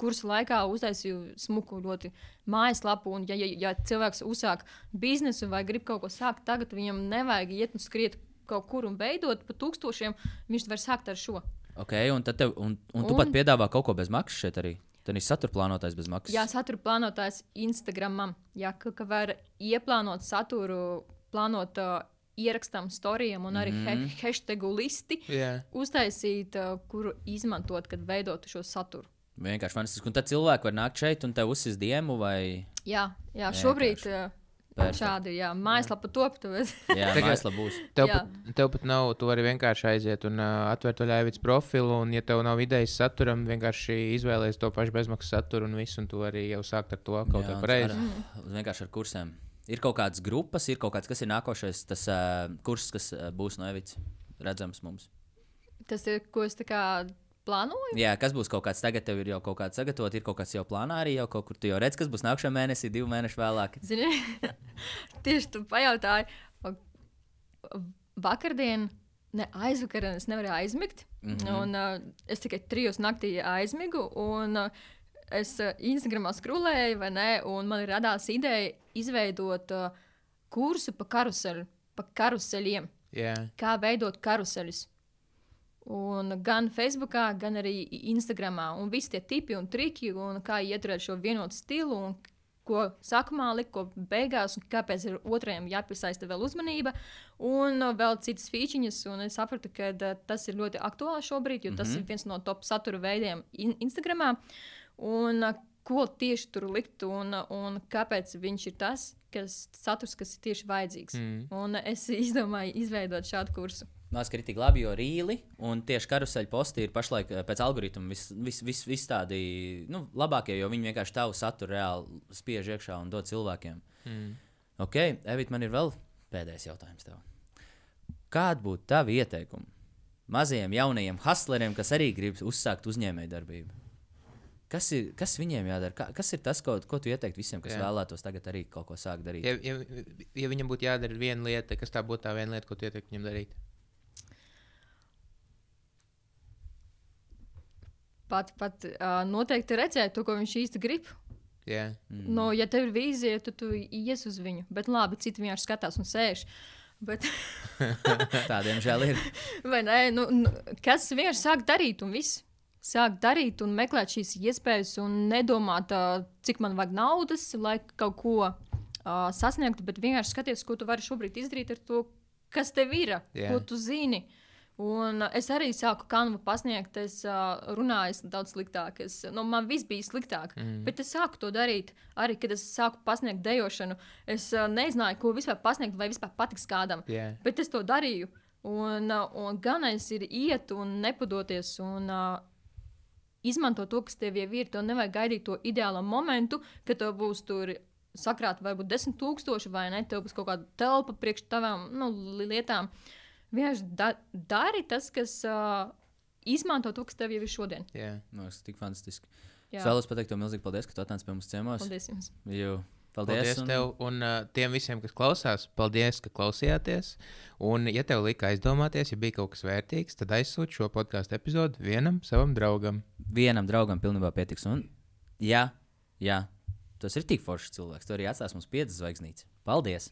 kursu laikā uztaisīju smuku ļoti mājaslapu. Un, ja, ja, ja cilvēks uzsāk biznesu vai grib kaut ko sākt tagad, viņam nevajag iet un skriet kaut kur un veidot pa tūkstošiem. Viņš var sākt ar šo. Okay, un, tad tev, un, un tu Un- pat piedāvā kaut ko bez maksas šeit arī. Tad ir satura plānotājs bez maksas. Jā, satura plānotājs Instagramam. Jā, ka, ka var ieplānot saturu, plānot uh, ierakstam storijam un arī mm Mhm. -hmm. he hashtagu listi. Jā. uztaisīt, uh, kuru izmantot, kad veidotu šo saturu. Vienkārši fantastiski. Un tad cilvēki var nākt šeit un tev uzsist diemu vai Jā, jā Jā, šobrīd uh, Perfekt. šādi jā, mājaslapa top. jā, Tagad- mājaslapā būs. Tev pat, tev pat nav, tu vari vienkārši aiziet un uh, atvērt to ļāvijas profilu, un, ja tev nav idejas saturam, vienkārši izvēlēties to pašu bezmaksas saturu un visu, un tu arī jau sākt ar to kaut kā pareizi. ar- Vienkārši ar kursiem. Ir kaut kādas grupas, ir kaut kāds, kas ir nākošais tas uh, kurs, kas uh, būs no Evits. Redzams mums. Tas ir, ko es tā kā plānoju. Jā, kas būs kaut kāds tagad, tev ir jau kaut kāds sagatavot, ir kaut kāds jau plānā arī, jau kaut kur tu jau redz, kas būs nākamā mēnesī, divu mēnešu vēlāk. Zini, tieši tu pajautāji, vakardien, ne aizvakar, es nevarēju aizmigt. Mm. -hmm. un, uh, es tikai trijos naktī aizmigu. Un, uh, es Instagramā skrolēju, vai ne? Un man radās ideja izveidot uh, kursu pa karuseli, pa karuseļiem. Jā, Kā veidot karuseļus. Un gan Facebook, gan arī Instagramā. Un visi tie tipi un triki, un kā ieturēt šo vienotu stilu, un ko sākumā likt, ko beigās, un kāpēc ir otrajam jāpiesaista vēl uzmanība, un vēl citas features. Un es sapratu, ka tas ir ļoti aktuāli šobrīd, jo tas Mhm. ir viens no top satura veidiem in Instagramā. Un, Ko tieši tur likt, un, un kāpēc viņš ir tas kas, saturs, kas ir tieši vajadzīgs. Mm. Un es izdomāju, izveidot šādu kursu. Nāc, ka ir tik labi, jo rīli un tieši karuseļu posti ir pašlaik eh, pēc algoritma vis, vis, vis, vis tādi nu, labākie, jo viņi vienkārši tavu saturu reāli spiež iekšā un dod cilvēkiem. Mm. Ok, Evita, man ir vēl pēdējais jautājums tev. Kāda būtu tava ieteikuma mazajiem jaunajiem hustleriem, kas arī grib uzsākt uzņēmējdarbību? Kas, ir, kas viņiem jādara? Kā, kas ir tas, ko, ko tu ieteiktu visiem, kas. Jā. vēlētos tagad arī kaut ko sākt darīt? Ja, ja, ja viņam būtu jādara viena lieta, kas tā būtu tā viena lieta, ko tu ieteiktu viņam darīt? Pat, pat uh, noteikti redzēt to, ko viņš īsti grib. Jā, Mm. No, ja tev ir vīzija, tad tu ies uz viņu. Bet labi, citi vienkārši skatās un sēž. Bet, Tādiem žēl ir. vai ne? Nu, nu, kas vienkārši sāk darīt un viss. Sāk darīt un meklēt šīs iespējas un nedomāt, uh, cik man vajag naudas, lai kaut ko uh, sasniegtu, bet vienkārši skaties, ko tu vari šobrīd izdarīt ar to, kas tev ir, Jā. ko tu zini. Un uh, es arī sāku kanvu pasniegt, es uh, runāju daudz sliktāk. Es, nu, man viss bija sliktāk, mm. bet es sāku to darīt. Arī kad es sāku pasniegt dejošanu, es uh, nezināju, ko vispār pasniegt, vai vispār patiks kādam. jā. Bet es to darīju. Un, uh, un ganais ir iet un nepadoties. Un, uh, Izmanto to, kas tev jau ir. Tev nevajag gaidīt to ideālo momentu, kad tev būs tur sakrāt, varbūt desmit tūkstoši, vai ne? Tev būs kaut kāda telpa priekš tavām nu, li- lietām. Vienkārši da dari tas, kas uh, izmanto to, kas tev jau ir šodien. jā. Nu, tas ir tik fantastiski. Jā. Es vēlos pateikt, milzīgi paldies, ka tu atnāci pie mums ciemos. Paldies jums! Jū, Paldies, paldies. paldies tev un uh, tiem visiem, kas klausās. Paldies, ka klausījāties. Un, ja tev lika aizdomāties, ja bija kaut kas vērtīgs, tad aizsūti šo podkāstu epizodu vienam savam draugam. Vienam draugam pilnībā pietiks. Un, jā, jā, tas ir tik foršs cilvēks. Tu arī atstās mums piecas zvaigznītes. Paldies!